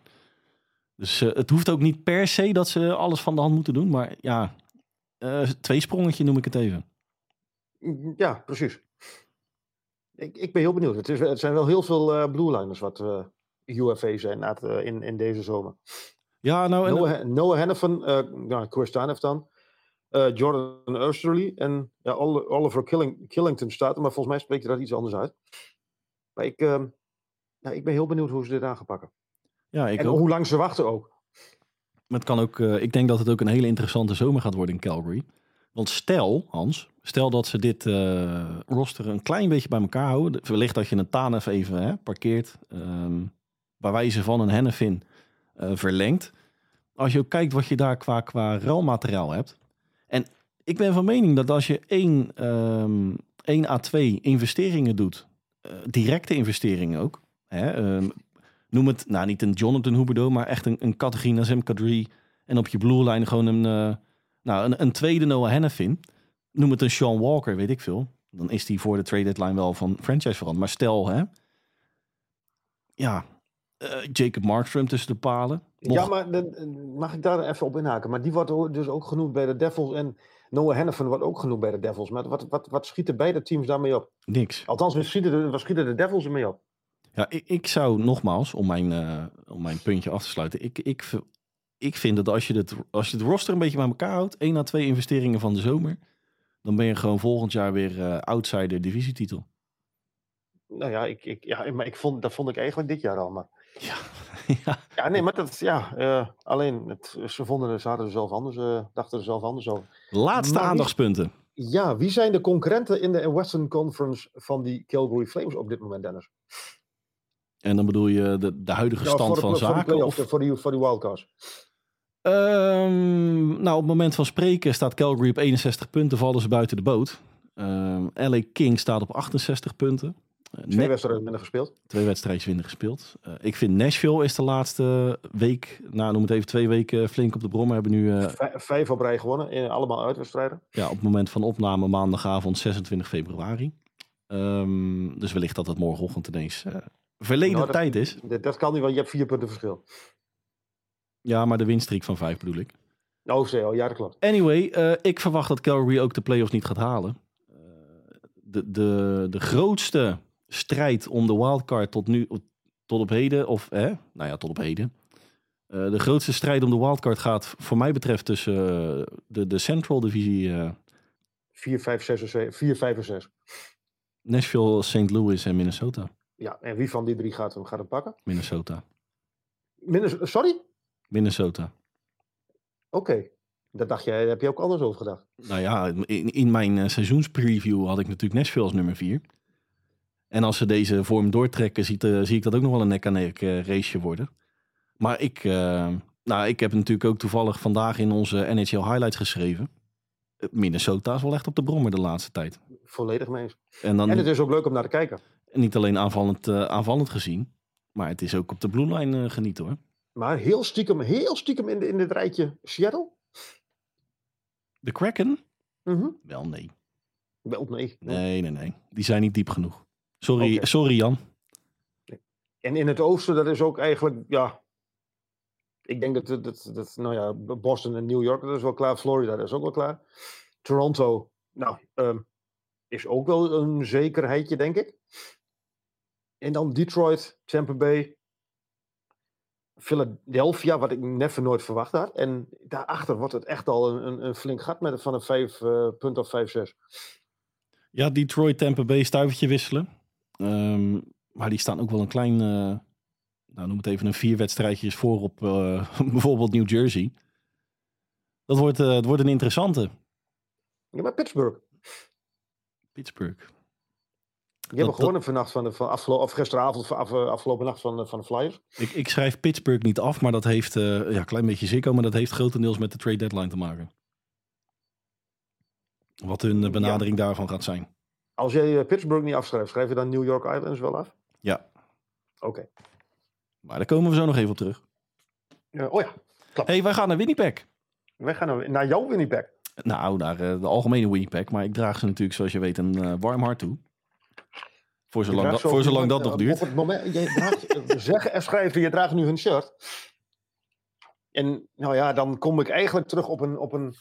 [SPEAKER 1] Dus het hoeft ook niet per se dat ze alles van de hand moeten doen. Maar ja, twee sprongetje noem ik het even.
[SPEAKER 2] Ja, precies. Ik, ik ben heel benieuwd. Het, zijn wel heel veel blue liners wat eh UFA zijn na het, eh, in, in deze zomer.
[SPEAKER 1] Ja, nou, en,
[SPEAKER 2] Noah, Noah Hennepin, eh nou, Chris dan. eh, Jordan Ursterly en ja, Oli- Oliver Killing, Killington staat er, maar volgens mij spreekt hij dat iets anders uit. Maar ik, ja, ik ben heel benieuwd hoe ze dit aan gaan pakken.
[SPEAKER 1] Ja, ik
[SPEAKER 2] en
[SPEAKER 1] ook.
[SPEAKER 2] hoe lang ze wachten ook.
[SPEAKER 1] Maar het kan ook, ik denk dat het ook een hele interessante zomer gaat worden in Calgary. Want stel, Hans, stel dat ze dit eh, roster een klein beetje bij elkaar houden. Wellicht dat je een Tanev even hè, parkeert. ehm bij wijze van een Hennefin eh, verlengt. Als je ook kijkt wat je daar qua, qua ruilmateriaal hebt. En ik ben van mening dat als je één, ehm 1 à 2 investeringen doet. eh, directe investeringen ook. Hè, ehm, noem het, nou niet een Jonathan Huberdeau, maar echt een, een categorie Nazem. En op je blue line gewoon een, eh, nou, een, een tweede Noah Hennefin. Noem het een Sean Walker, weet ik veel. Dan is die voor de trade deadline wel van franchise veranderd. Maar stel, hè. Ja, eh, Jacob Markstrom tussen de palen.
[SPEAKER 2] Ja, maar de- mag ik daar even op inhaken? Maar die wordt dus ook genoemd bij de Devils. En Noah Hennepin wordt ook genoemd bij de Devils. Maar wat, wat, wat schieten beide teams daarmee op?
[SPEAKER 1] Niks.
[SPEAKER 2] Althans, wat schieten de, wat schieten de Devils ermee op?
[SPEAKER 1] Ja, ik, ik zou nogmaals, om mijn, eh, om mijn puntje af te sluiten. Ik, ik, ik vind dat als je, het, als je het roster een beetje bij elkaar houdt. één à twee investeringen van de zomer. Dan ben je gewoon volgend jaar weer eh, outsider divisietitel.
[SPEAKER 2] Nou ja, ik, ik, ja maar ik vond, dat vond ik eigenlijk dit jaar al. Maar...
[SPEAKER 1] Ja, ja.
[SPEAKER 2] Ja, nee, maar dat, ja, eh, alleen, het, ze vonden ze hadden er zelf anders, eh, dachten er zelf anders over.
[SPEAKER 1] Laatste
[SPEAKER 2] Maar
[SPEAKER 1] aandachtspunten.
[SPEAKER 2] Ja, wie zijn de concurrenten in de Western Conference van die Calgary Flames op dit moment, Dennis?
[SPEAKER 1] En dan bedoel je de, de huidige
[SPEAKER 2] Ja,
[SPEAKER 1] stand
[SPEAKER 2] de,
[SPEAKER 1] van zaken? Of,
[SPEAKER 2] voor die, voor die wildcards.
[SPEAKER 1] Ehm, nou, op het moment van spreken staat Calgary op 61 punten, vallen ze buiten de boot. Ehm, LA King staat op 68 punten. Eh,
[SPEAKER 2] Twee
[SPEAKER 1] net-
[SPEAKER 2] wedstrijden minder gespeeld.
[SPEAKER 1] twee wedstrijdjes minder gespeeld. Eh, ik vind Nashville is de laatste week, nou noem het even twee weken, flink op de brommen. Hebben nu eh,
[SPEAKER 2] Vij- Vijf op rij gewonnen, in allemaal uitwedstrijden.
[SPEAKER 1] ja, op het moment van opname maandagavond 26 februari. Ehm, dus wellicht dat het morgenochtend ineens eh, verleden
[SPEAKER 2] Nou,
[SPEAKER 1] tijd is.
[SPEAKER 2] Dat, dat kan niet, want je hebt vier punten verschil.
[SPEAKER 1] Ja, maar de winstreek van vijf bedoel ik.
[SPEAKER 2] Oh, zo, ja, dat klopt.
[SPEAKER 1] Anyway, eh, ik verwacht dat Calgary ook de playoffs niet gaat halen. Eh, de, de, de grootste strijd om de wildcard tot nu, tot op heden, of hè, nou ja, tot op heden. Eh, de grootste strijd om de wildcard gaat, voor mij betreft, tussen eh, de, de Central Divisie eh,
[SPEAKER 2] 4, 5, 6 en 7. 4, 5 en 6.
[SPEAKER 1] Nashville, St. Louis en Minnesota.
[SPEAKER 2] Ja, en wie van die drie gaat hem, gaat hem pakken?
[SPEAKER 1] Minnesota.
[SPEAKER 2] Minnes- Sorry?
[SPEAKER 1] Minnesota.
[SPEAKER 2] Oké. Dat dacht jij, daar heb je ook anders over gedacht.
[SPEAKER 1] Nou ja, in, in mijn eh, seizoenspreview had ik natuurlijk Nashville als nummer 4. En als ze deze vorm doortrekken, ziet, eh, zie ik dat ook nog wel een nek-aan-nek eh, raceje worden. Maar ik, eh, nou, ik heb natuurlijk ook toevallig vandaag in onze NHL highlights geschreven. Minnesota is wel echt op de brommer de laatste tijd.
[SPEAKER 2] Volledig mee eens.
[SPEAKER 1] En dan
[SPEAKER 2] En het is ook leuk om naar te kijken.
[SPEAKER 1] niet alleen aanvallend, aanvallend gezien, maar het is ook op de blue line genieten hoor.
[SPEAKER 2] Maar heel stiekem, heel stiekem in, de, in dit rijtje Seattle?
[SPEAKER 1] De Kraken?
[SPEAKER 2] Mhm.
[SPEAKER 1] Wel nee.
[SPEAKER 2] Wel, nee.
[SPEAKER 1] Nee, nee, nee. Die zijn niet diep genoeg. Sorry, sorry Jan.
[SPEAKER 2] En in het oosten, dat is ook eigenlijk, ja... Ik denk dat, dat, dat, nou ja, Boston en New York, dat is wel klaar. Florida, dat is ook wel klaar. Toronto, nou, ehm, is ook wel een zekerheidje, denk ik. En dan Detroit, Tampa Bay, Philadelphia, wat ik never nooit verwacht had. En daarachter wordt het echt al een, een, een flink gat met van een vijf eh, punt of vijf, zes.
[SPEAKER 1] Ja, Detroit, Tampa Bay, stuivertje wisselen. Ehm, maar die staan ook wel een klein, eh, nou noem het even een vier wedstrijdjes voor op eh, bijvoorbeeld New Jersey. Dat wordt, eh, het wordt een interessante.
[SPEAKER 2] Ja, maar Pittsburgh,
[SPEAKER 1] Pittsburgh.
[SPEAKER 2] die hebben
[SPEAKER 1] dat-
[SPEAKER 2] gewonnen vannacht van de, van afgelo- of gisteravond, van af, afgelopen nacht van, de- van de Flyers.
[SPEAKER 1] Ik, ik schrijf Pittsburgh niet af, maar dat heeft, ja, een klein beetje Ziggo, maar dat heeft grotendeels met de trade deadline te maken. Wat hun benadering daarvan gaat zijn.
[SPEAKER 2] Als jij eh, Pittsburgh niet afschrijft, schrijf je dan New York Islands wel af?
[SPEAKER 1] Ja,
[SPEAKER 2] Oké.
[SPEAKER 1] maar daar komen we zo nog even op terug.
[SPEAKER 2] Oh ja,
[SPEAKER 1] hey, wij gaan naar Winnipeg.
[SPEAKER 2] wij gaan naar, naar jouw Winnipeg.
[SPEAKER 1] Nou, naar eh, de algemene Winnipeg. Maar ik draag ze natuurlijk, zoals je weet, een eh, warm hart toe. Voor zolang, dat,
[SPEAKER 2] zo
[SPEAKER 1] voor
[SPEAKER 2] op
[SPEAKER 1] zolang dat nog
[SPEAKER 2] Op
[SPEAKER 1] duurt.
[SPEAKER 2] het moment, je draagt, zeggen en schrijven, je draagt nu hun shirt. En nou ja, dan kom ik eigenlijk terug op een, op een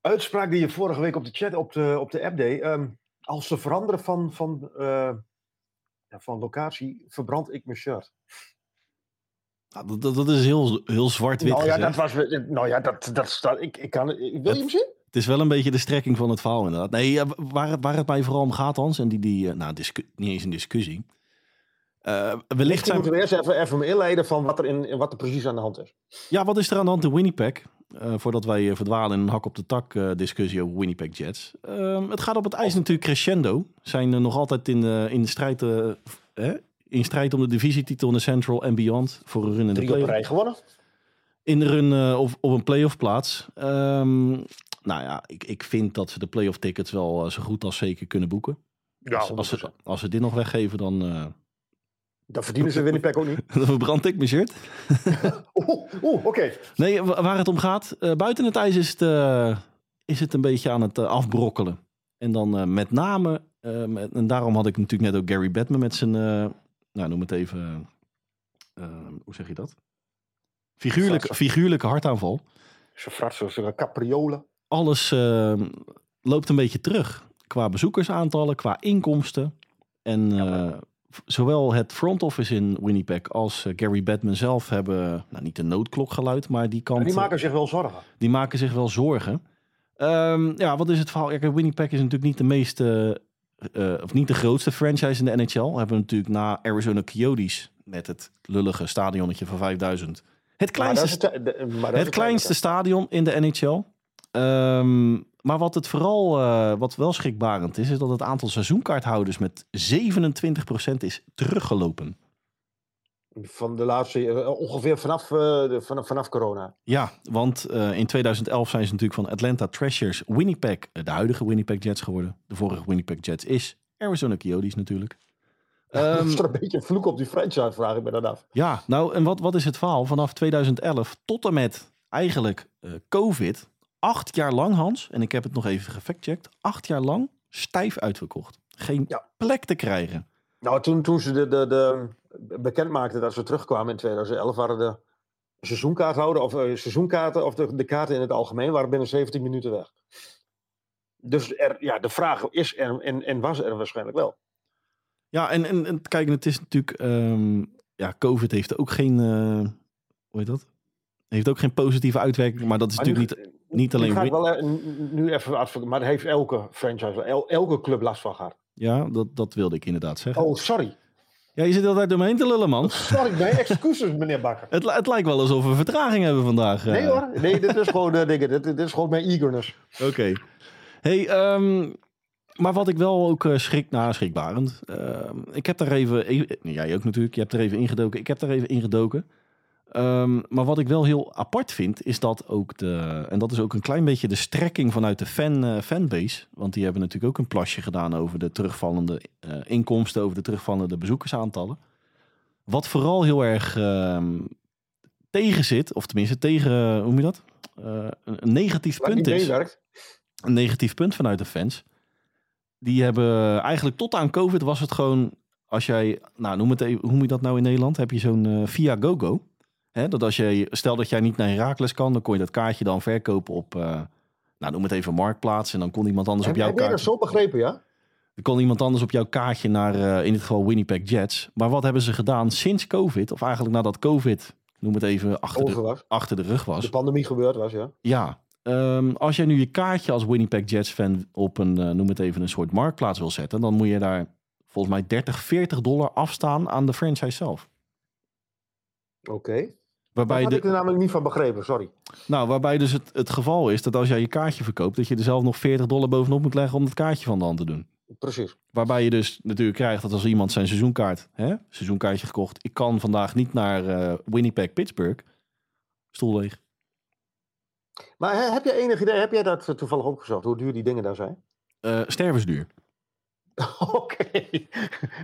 [SPEAKER 2] uitspraak die je vorige week op de chat, op de, op de app deed. Ehm, als ze veranderen van, van, ja, van locatie, verbrand ik mijn shirt.
[SPEAKER 1] Nou, dat, dat, dat is heel, heel zwart-wit
[SPEAKER 2] Nou ja, dat was. Nou ja, dat, dat staat. Ik, ik kan. ik- Wil je hem zien?
[SPEAKER 1] Het is wel een beetje de strekking van het verhaal inderdaad. Nee, waar, het- waar het mij vooral om gaat, Hans, en die, die eh, nou, niet eens een discussie. Eh, wellicht zijn...
[SPEAKER 2] moeten we eerst even, even inleiden van wat er, in, wat er precies aan de hand is.
[SPEAKER 1] Ja, wat is er aan de hand in Winnipeg? Eh, voordat wij eh, verdwalen in een hak op de tak discussie over Winnipeg Jets. Ehm, het gaat op het ijs natuurlijk crescendo. Zijn nog altijd in, de in de strijd, eh, hè? in strijd om de divisietitel in de Central en Beyond. Voor een run in de
[SPEAKER 2] Drie op rij gewonnen.
[SPEAKER 1] in de run eh, op, op een playoff plaats. Ehm, nou ja, ik, ik vind dat ze de playoff tickets wel zo goed als zeker kunnen boeken.
[SPEAKER 2] Ja,
[SPEAKER 1] als, als, ze, als ze dit nog weggeven, dan,
[SPEAKER 2] Dat verdienen ze Winnipeg ook niet.
[SPEAKER 1] dan verbrand ik mijn shirt.
[SPEAKER 2] Oeh, oeh oké.
[SPEAKER 1] Nee, wa- waar het om gaat, eh, buiten het ijs is het, eh, is het een beetje aan het eh, afbrokkelen. En dan met name, met- en daarom had ik natuurlijk net ook Gary Batman met zijn, nou noem het even, hoe zeg je dat? Figuurlijke, figuurlijke hartaanval.
[SPEAKER 2] Ze fratsen, ze capriolen.
[SPEAKER 1] Alles loopt een beetje terug. Qua bezoekersaantallen, qua inkomsten. En zowel het front office in Winnipeg als eh, Gary Batman zelf hebben, nou niet de noodklok geluid, maar die kant...
[SPEAKER 2] Maar die
[SPEAKER 1] eh,
[SPEAKER 2] maken zich wel zorgen.
[SPEAKER 1] die maken zich wel zorgen. Ehm, ja, wat is het verhaal? Ja, Winnipeg is natuurlijk niet de meeste, eh, of niet de grootste franchise in de NHL. We hebben natuurlijk na Arizona Coyotes met het lullige stadionnetje van 5000. Het kleinste,
[SPEAKER 2] Maar dat is het, de- maar dat is
[SPEAKER 1] het kleinste stadion in de NHL. Ehm, maar wat het vooral, eh, wat wel schrikbarend is, is dat het aantal seizoenkaarthouders met 27% is teruggelopen.
[SPEAKER 2] Van de laatste, eh, ongeveer vanaf, eh, de, vanaf, vanaf corona.
[SPEAKER 1] Ja, want in 2011 zijn ze natuurlijk van Atlanta Thrashers Winnipeg, de huidige Winnipeg Jets geworden. De vorige Winnipeg Jets is Arizona Coyotes natuurlijk. Ehm,
[SPEAKER 2] is er een beetje een vloek op die franchise, vraag ik me dan af.
[SPEAKER 1] ja, nou en wat, wat is het verhaal? Vanaf 2011 tot en met eigenlijk COVID, acht jaar lang Hans, en ik heb het nog even gefactcheckt, acht jaar lang stijf uitverkocht. Geen
[SPEAKER 2] Ja.
[SPEAKER 1] plek te krijgen.
[SPEAKER 2] Nou, toen, toen ze de, de, de, bekend maakten dat ze terugkwamen in 2011, waren de seizoenkaarthouder of eh, seizoenkaarten of de, de kaarten in het algemeen waren binnen 17 minuten weg. Dus er, ja, de vraag is er en, en was er waarschijnlijk wel.
[SPEAKER 1] Ja, en, en, en kijk, het is natuurlijk, ehm, ja, COVID heeft ook geen, eh, hoe heet dat? Heeft ook geen positieve uitwerking, maar dat is
[SPEAKER 2] Maar
[SPEAKER 1] natuurlijk
[SPEAKER 2] nu-
[SPEAKER 1] niet, niet alleen
[SPEAKER 2] ga ik
[SPEAKER 1] Win-
[SPEAKER 2] wel eh, nu even maar daar heeft elke franchise, el- elke club last van gehad.
[SPEAKER 1] Ja, dat, dat wilde ik inderdaad zeggen.
[SPEAKER 2] Oh, sorry.
[SPEAKER 1] Ja, je zit altijd door me heen te lullen, man.
[SPEAKER 2] Sorry, nee, excuses meneer Bakker.
[SPEAKER 1] Het, het lijkt wel alsof we vertraging hebben vandaag. eh.
[SPEAKER 2] Nee hoor, nee, dit is gewoon, dingen, dit, dit is gewoon mijn eagerness.
[SPEAKER 1] Oké. Hey, ehm, maar wat ik wel ook schrik, nou schrikbarend. ehm, ik heb daar even, even- jij ook natuurlijk, je hebt er even ingedoken. Ik heb er even ingedoken. Ehm, maar wat ik wel heel apart vind, is dat ook de, en dat is ook een klein beetje de strekking vanuit de fan, eh, fanbase. Want die hebben natuurlijk ook een plasje gedaan over de terugvallende eh, inkomsten, over de terugvallende bezoekersaantallen. Wat vooral heel erg ehm, tegen zit, of tenminste tegen, hoe noem je dat? Eh, een, negatief punt is een negatief punt vanuit de fans. Die hebben eigenlijk tot aan COVID was het gewoon, als jij, nou noem het even, hoe moet je dat nou in Nederland? Heb je zo'n eh, via GoGo? Hè, dat als je, stel dat jij niet naar Herakles kan, dan kon je dat kaartje dan verkopen op, eh, nou noem het even Marktplaats. En dan kon iemand anders
[SPEAKER 2] Heb,
[SPEAKER 1] op jouw
[SPEAKER 2] heb jij dat
[SPEAKER 1] kaartje,
[SPEAKER 2] zo begrepen, ja?
[SPEAKER 1] dan kon iemand anders op jouw kaartje naar, eh, in dit geval Winnipeg Jets. Maar wat hebben ze gedaan sinds COVID, of eigenlijk nadat COVID, noem het even, achter de, achter de rug was.
[SPEAKER 2] De pandemie gebeurd was, ja.
[SPEAKER 1] Ja, ehm, als jij nu je kaartje als Winnipeg Jets fan op een, eh, noem het even, een soort marktplaats wil zetten, dan moet je daar volgens mij 30, 40 dollar afstaan aan de franchise zelf.
[SPEAKER 2] Oké.
[SPEAKER 1] Waarbij,
[SPEAKER 2] had ik
[SPEAKER 1] de,
[SPEAKER 2] er namelijk niet van begrepen, sorry.
[SPEAKER 1] nou, waarbij dus het, het geval is dat als jij je kaartje verkoopt, dat je er zelf nog 40 dollar bovenop moet leggen om het kaartje van de hand te doen.
[SPEAKER 2] Precies.
[SPEAKER 1] Waarbij je dus natuurlijk krijgt dat als iemand zijn seizoenkaart, hè, seizoenkaartje gekocht, ik kan vandaag niet naar eh, Winnipeg, Pittsburgh, stoel leeg.
[SPEAKER 2] Maar he- heb jij enig idee, heb jij dat eh, toevallig opgezocht, hoe duur die dingen daar zijn?
[SPEAKER 1] Eh stervensduur.
[SPEAKER 2] Oké.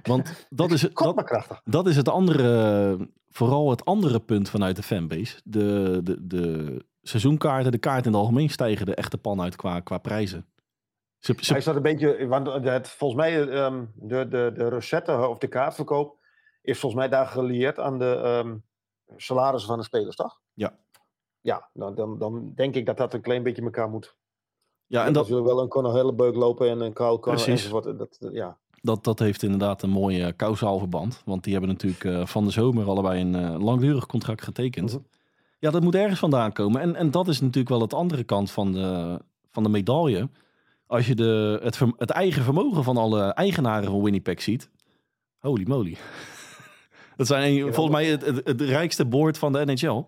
[SPEAKER 1] Want dat is, dat, is het andere, vooral het andere punt vanuit de fanbase. De, de, de seizoenkaarten, de kaarten in het algemeen stijgen de echte pan uit qua, qua prijzen. Ze, ze-
[SPEAKER 2] Hij is dat een beetje, want het, volgens mij, ehm, de, de, de recette of de kaartverkoop is volgens mij daar gelieerd aan de ehm, salarissen van de spelers, toch?
[SPEAKER 1] Ja.
[SPEAKER 2] Ja, nou, dan, dan denk ik dat dat een klein beetje elkaar moet.
[SPEAKER 1] Ja, en dat,
[SPEAKER 2] zullen wel een Conor Hellebeuk lopen en een Connor
[SPEAKER 1] Precies.
[SPEAKER 2] enzovoort. Dat, eh, ja.
[SPEAKER 1] dat, dat heeft inderdaad een mooi eh, kausaal verband. Want die hebben natuurlijk eh, van de zomer allebei een langdurig contract getekend.
[SPEAKER 2] Mhm.
[SPEAKER 1] Ja, dat moet ergens vandaan komen. En, en dat is natuurlijk wel het andere kant van de, van de medaille, als je de, het, het eigen vermogen van alle eigenaren van Winnipeg ziet. Holy moly. dat zijn een-
[SPEAKER 2] Ja,
[SPEAKER 1] volgens mij het, het, het rijkste board van de NHL.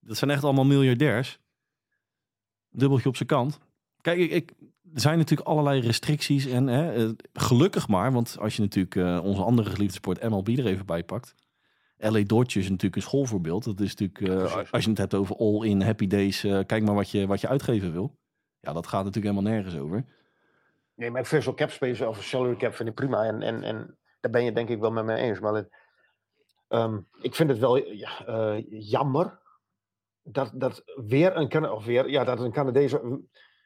[SPEAKER 1] Dat zijn echt allemaal miljardairs. Dubbeltje op zijn kant. Kijk, ik, ik, er zijn natuurlijk allerlei restricties. En hè, eh, gelukkig maar, want als je natuurlijk eh, onze andere geliefde sport MLB er even bij pakt. LA Dodgers is natuurlijk een schoolvoorbeeld. Dat is natuurlijk, eh, als je het hebt over all-in happy days, kijk maar wat je, wat je uitgeven wil. Ja, dat gaat natuurlijk helemaal nergens over.
[SPEAKER 2] Nee, maar zo'n cap space of salary cap vind ik prima. En, en, en daar ben je denk ik wel met me eens. Maar het, ehm, ik vind het wel ja, jammer dat, dat weer een, of weer, ja, dat een Canadese,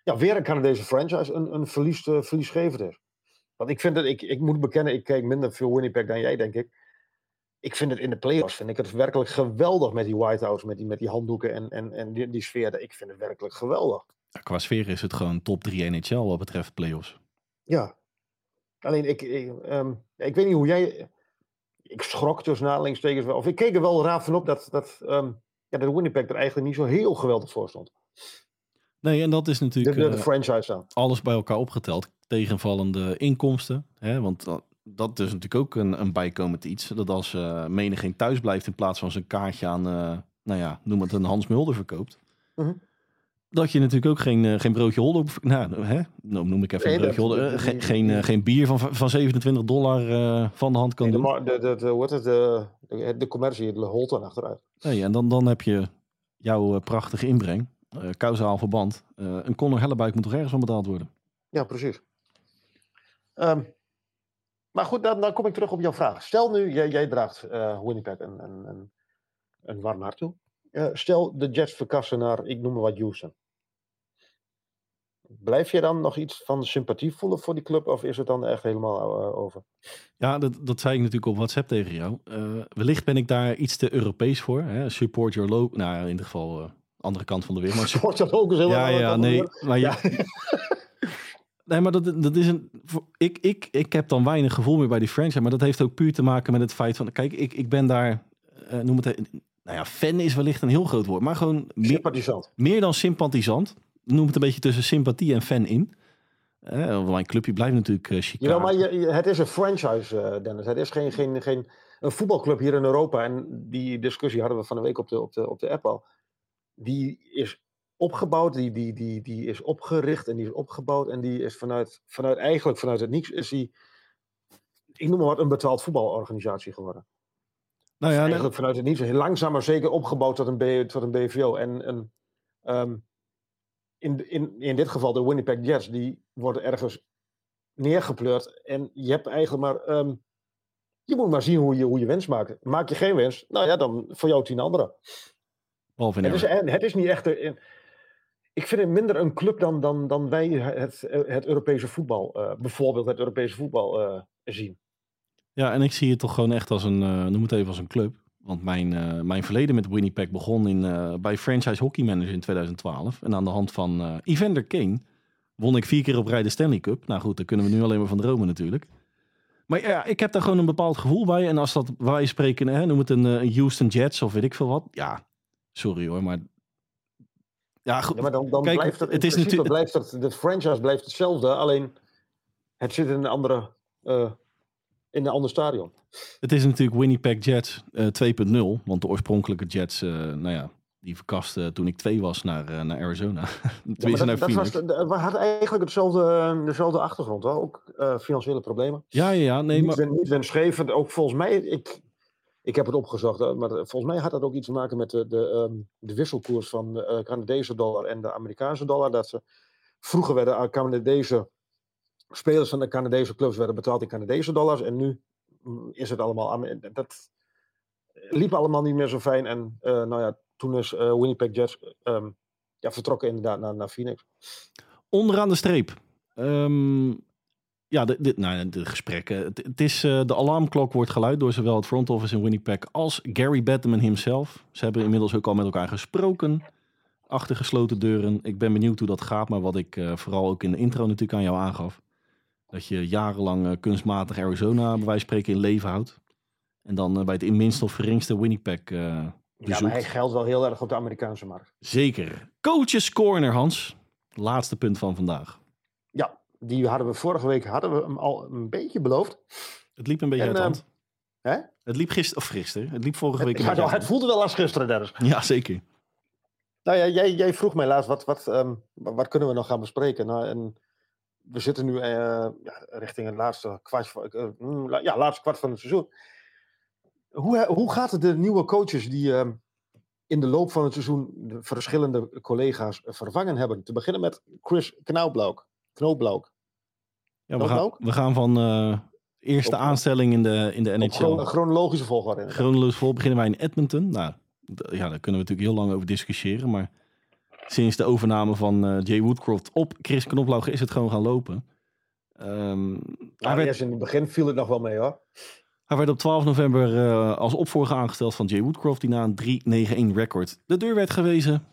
[SPEAKER 2] ja, weer een Canadese franchise een, een verlies, verliesgevend is. Want ik vind het, ik, ik moet bekennen, ik kijk minder veel Winnipeg dan jij, denk ik. Ik vind het in de playoffs, vind ik het werkelijk geweldig met die White House, met die, met die handdoeken en, en, en die, die sfeer. Ik vind het werkelijk geweldig.
[SPEAKER 1] Ja, qua sfeer is het gewoon top 3 NHL wat betreft playoffs.
[SPEAKER 2] Ja. Alleen ik, ik, ehm, ik weet niet hoe jij. Ik schrok tussen aanhalingstekens wel. Of ik keek er wel raar van op dat, dat, ehm, ja, dat Winnipeg er eigenlijk niet zo heel geweldig voor stond.
[SPEAKER 1] Nee, en dat is natuurlijk
[SPEAKER 2] de, de
[SPEAKER 1] eh,
[SPEAKER 2] franchise
[SPEAKER 1] alles bij elkaar opgeteld. Tegenvallende inkomsten. Hè? Want dat, dat is natuurlijk ook een, een bijkomend iets. Dat als eh menigeen thuis blijft in plaats van zijn kaartje aan, eh, nou ja, noem het een Hans Mulder verkoopt.
[SPEAKER 2] Mhm.
[SPEAKER 1] Dat je natuurlijk ook geen, eh, geen broodje holder, nou, hè? nou noem ik even
[SPEAKER 2] Nee,
[SPEAKER 1] een broodje holder, eh, geen, geen, eh, bier van, van 27 dollar eh, van de hand kan
[SPEAKER 2] Nee, de,
[SPEAKER 1] doen.
[SPEAKER 2] de, de, de, heet het, de, de, commercie, de holt dan achteruit.
[SPEAKER 1] Nee, en dan, dan heb je jouw eh, prachtige inbreng, eh kausaal verband. Eh, een Conor Hellebuik moet toch ergens van betaald worden?
[SPEAKER 2] Ja, precies. Ehm, maar goed, dan, dan kom ik terug op jouw vraag. Stel nu, jij, jij draagt eh, Winnipeg een, een, een, een warm hart toe. Eh, stel, de Jets verkassen naar, ik noem maar wat, Houston. Blijf je dan nog iets van sympathie voelen voor die club? Of is het dan echt helemaal over?
[SPEAKER 1] Ja, dat, dat zei ik natuurlijk op WhatsApp tegen jou. Eh, wellicht ben ik daar iets te Europees voor. Hè? Support your local. Nou, in ieder geval eh, andere kant van de wereld. Maar
[SPEAKER 2] Wordt dat ook eens helemaal
[SPEAKER 1] ja, ja, nee. Maar
[SPEAKER 2] Ja.
[SPEAKER 1] je, nee, maar dat, dat is een. Ik, ik, ik heb dan weinig gevoel meer bij die franchise. Maar dat heeft ook puur te maken met het feit van. Kijk, ik, ik ben daar. eh, noem het. Nou ja, fan is wellicht een heel groot woord. Maar gewoon meer,
[SPEAKER 2] Sympathisant.
[SPEAKER 1] meer dan sympathisant. Noem het een beetje tussen sympathie en fan in. Eh, want mijn clubje blijft natuurlijk uh, Chicago.
[SPEAKER 2] Jawel, maar je, het is een franchise, eh, Dennis. Het is geen, geen, geen een voetbalclub hier in Europa. En die discussie hadden we van de week op de, op de, op de app al. Die is opgebouwd, die, die, die, die is opgericht en die is opgebouwd. En die is vanuit, vanuit eigenlijk vanuit het niets is die, ik noem maar wat, een betaald voetbalorganisatie geworden.
[SPEAKER 1] nou ja, nee,
[SPEAKER 2] eigenlijk vanuit het niets. Langzaam maar zeker opgebouwd tot een, B, tot een BVO. En een, ehm, in, in, in dit geval de Winnipeg Jets, die worden ergens neergepleurd. En je hebt eigenlijk maar. ehm, je moet maar zien hoe je, hoe je wens maakt. Maak je geen wens, nou ja, dan voor jou tien anderen.
[SPEAKER 1] In
[SPEAKER 2] Het is, het is niet echt. een- ik vind het minder een club dan, dan, dan wij het, het Europese voetbal, eh, bijvoorbeeld het Europese voetbal, eh, zien.
[SPEAKER 1] Ja, en ik zie het toch gewoon echt als een, eh, noem het even als een club. Want mijn, mijn verleden met Winnipeg begon in, bij Franchise Hockey Manager in 2012. En aan de hand van Evander Kane won ik vier keer op rij de Stanley Cup. Nou goed, daar kunnen we nu alleen maar van dromen natuurlijk. Maar ja, ik heb daar gewoon een bepaald gevoel bij. En als dat wij spreken, hè, noem het een, een Houston Jets of weet ik veel wat. Ja, sorry hoor, maar... Ja, goed.
[SPEAKER 2] Ja, maar dan, dan
[SPEAKER 1] Kijk,
[SPEAKER 2] blijft het,
[SPEAKER 1] het is natuurlijk-
[SPEAKER 2] blijft het, de franchise blijft hetzelfde, alleen het zit in een andere, eh, in een ander stadion.
[SPEAKER 1] Het is natuurlijk Winnipeg Jets eh 2.0. Want de oorspronkelijke Jets, eh, nou ja, die verkasten toen ik twee was naar, naar Arizona.
[SPEAKER 2] Ja,
[SPEAKER 1] Tenminste naar
[SPEAKER 2] dat, dat was, we hadden eigenlijk hetzelfde, dezelfde achtergrond, wel. ook eh, financiële problemen.
[SPEAKER 1] Ja, ja, ja. Nee,
[SPEAKER 2] niet,
[SPEAKER 1] maar...
[SPEAKER 2] niet winstgevend, ook volgens mij, ik, ik heb het opgezocht, maar volgens mij had dat ook iets te maken met de, de, ehm, de wisselkoers van de eh, Canadese dollar en de Amerikaanse dollar. Dat ze vroeger werden eh, Canadese spelers van de Canadese clubs werden betaald in Canadese dollars en nu mm, is het allemaal, dat liep allemaal niet meer zo fijn en eh, nou ja, toen is eh, Winnipeg Jets ehm, ja, vertrokken inderdaad naar, naar Phoenix.
[SPEAKER 1] Onderaan de streep. Ehm, ja, de, de, nou, de gesprekken. Het, het is, eh, de alarmklok wordt geluid door zowel het front office in Winnipeg als Gary Bettman himself. Ze hebben inmiddels ook al met elkaar gesproken. Achter gesloten deuren. Ik ben benieuwd hoe dat gaat. Maar wat ik eh, vooral ook in de intro natuurlijk aan jou aangaf. Dat je jarenlang eh, kunstmatig Arizona bij wijze van spreken in leven houdt. En dan bij het in minst of geringste Winnipeg
[SPEAKER 2] Ja, maar hij geldt wel heel erg op de Amerikaanse markt.
[SPEAKER 1] Zeker. Coaches Corner, Hans. Laatste punt van vandaag.
[SPEAKER 2] Die hadden we vorige week hadden we hem al een beetje beloofd.
[SPEAKER 1] Het liep een beetje
[SPEAKER 2] En,
[SPEAKER 1] uit de
[SPEAKER 2] ehm,
[SPEAKER 1] hand.
[SPEAKER 2] Hè?
[SPEAKER 1] Het liep gisteren, of gisteren. Het liep vorige week. een
[SPEAKER 2] Ja, nou, het
[SPEAKER 1] de
[SPEAKER 2] voelde wel als gisteren, Dennis.
[SPEAKER 1] Ja, zeker.
[SPEAKER 2] Nou ja, jij, jij vroeg mij laatst, wat, wat, ehm, wa- wat kunnen we nog gaan bespreken? Nou, en we zitten nu eh, ja, richting het laatste kwart, van- eh, mm, ja, laatste kwart van het seizoen. Hoe, hoe gaat het de nieuwe coaches die ehm, in de loop van het seizoen de verschillende collega's vervangen hebben? Te beginnen met Chris Knauwblauw. Knoopblauw.
[SPEAKER 1] Ja, we, gaan, we gaan van eh, eerste
[SPEAKER 2] Op-
[SPEAKER 1] aanstelling in de, in de NHL.
[SPEAKER 2] chron- chronologische volgorde.
[SPEAKER 1] Chronologisch vol beginnen wij in Edmonton. Nou, ja, daar kunnen we natuurlijk heel lang over discussiëren. Maar sinds de overname van eh, Jay Woodcroft op Chris Knoplau is het gewoon gaan lopen. Ehm, hij,
[SPEAKER 2] Nou,
[SPEAKER 1] werd,
[SPEAKER 2] eerst in het begin viel het nog wel mee hoor.
[SPEAKER 1] hij werd op 12 november eh, als opvolger aangesteld van Jay Woodcroft, die na een 3-9-1 record de deur werd gewezen.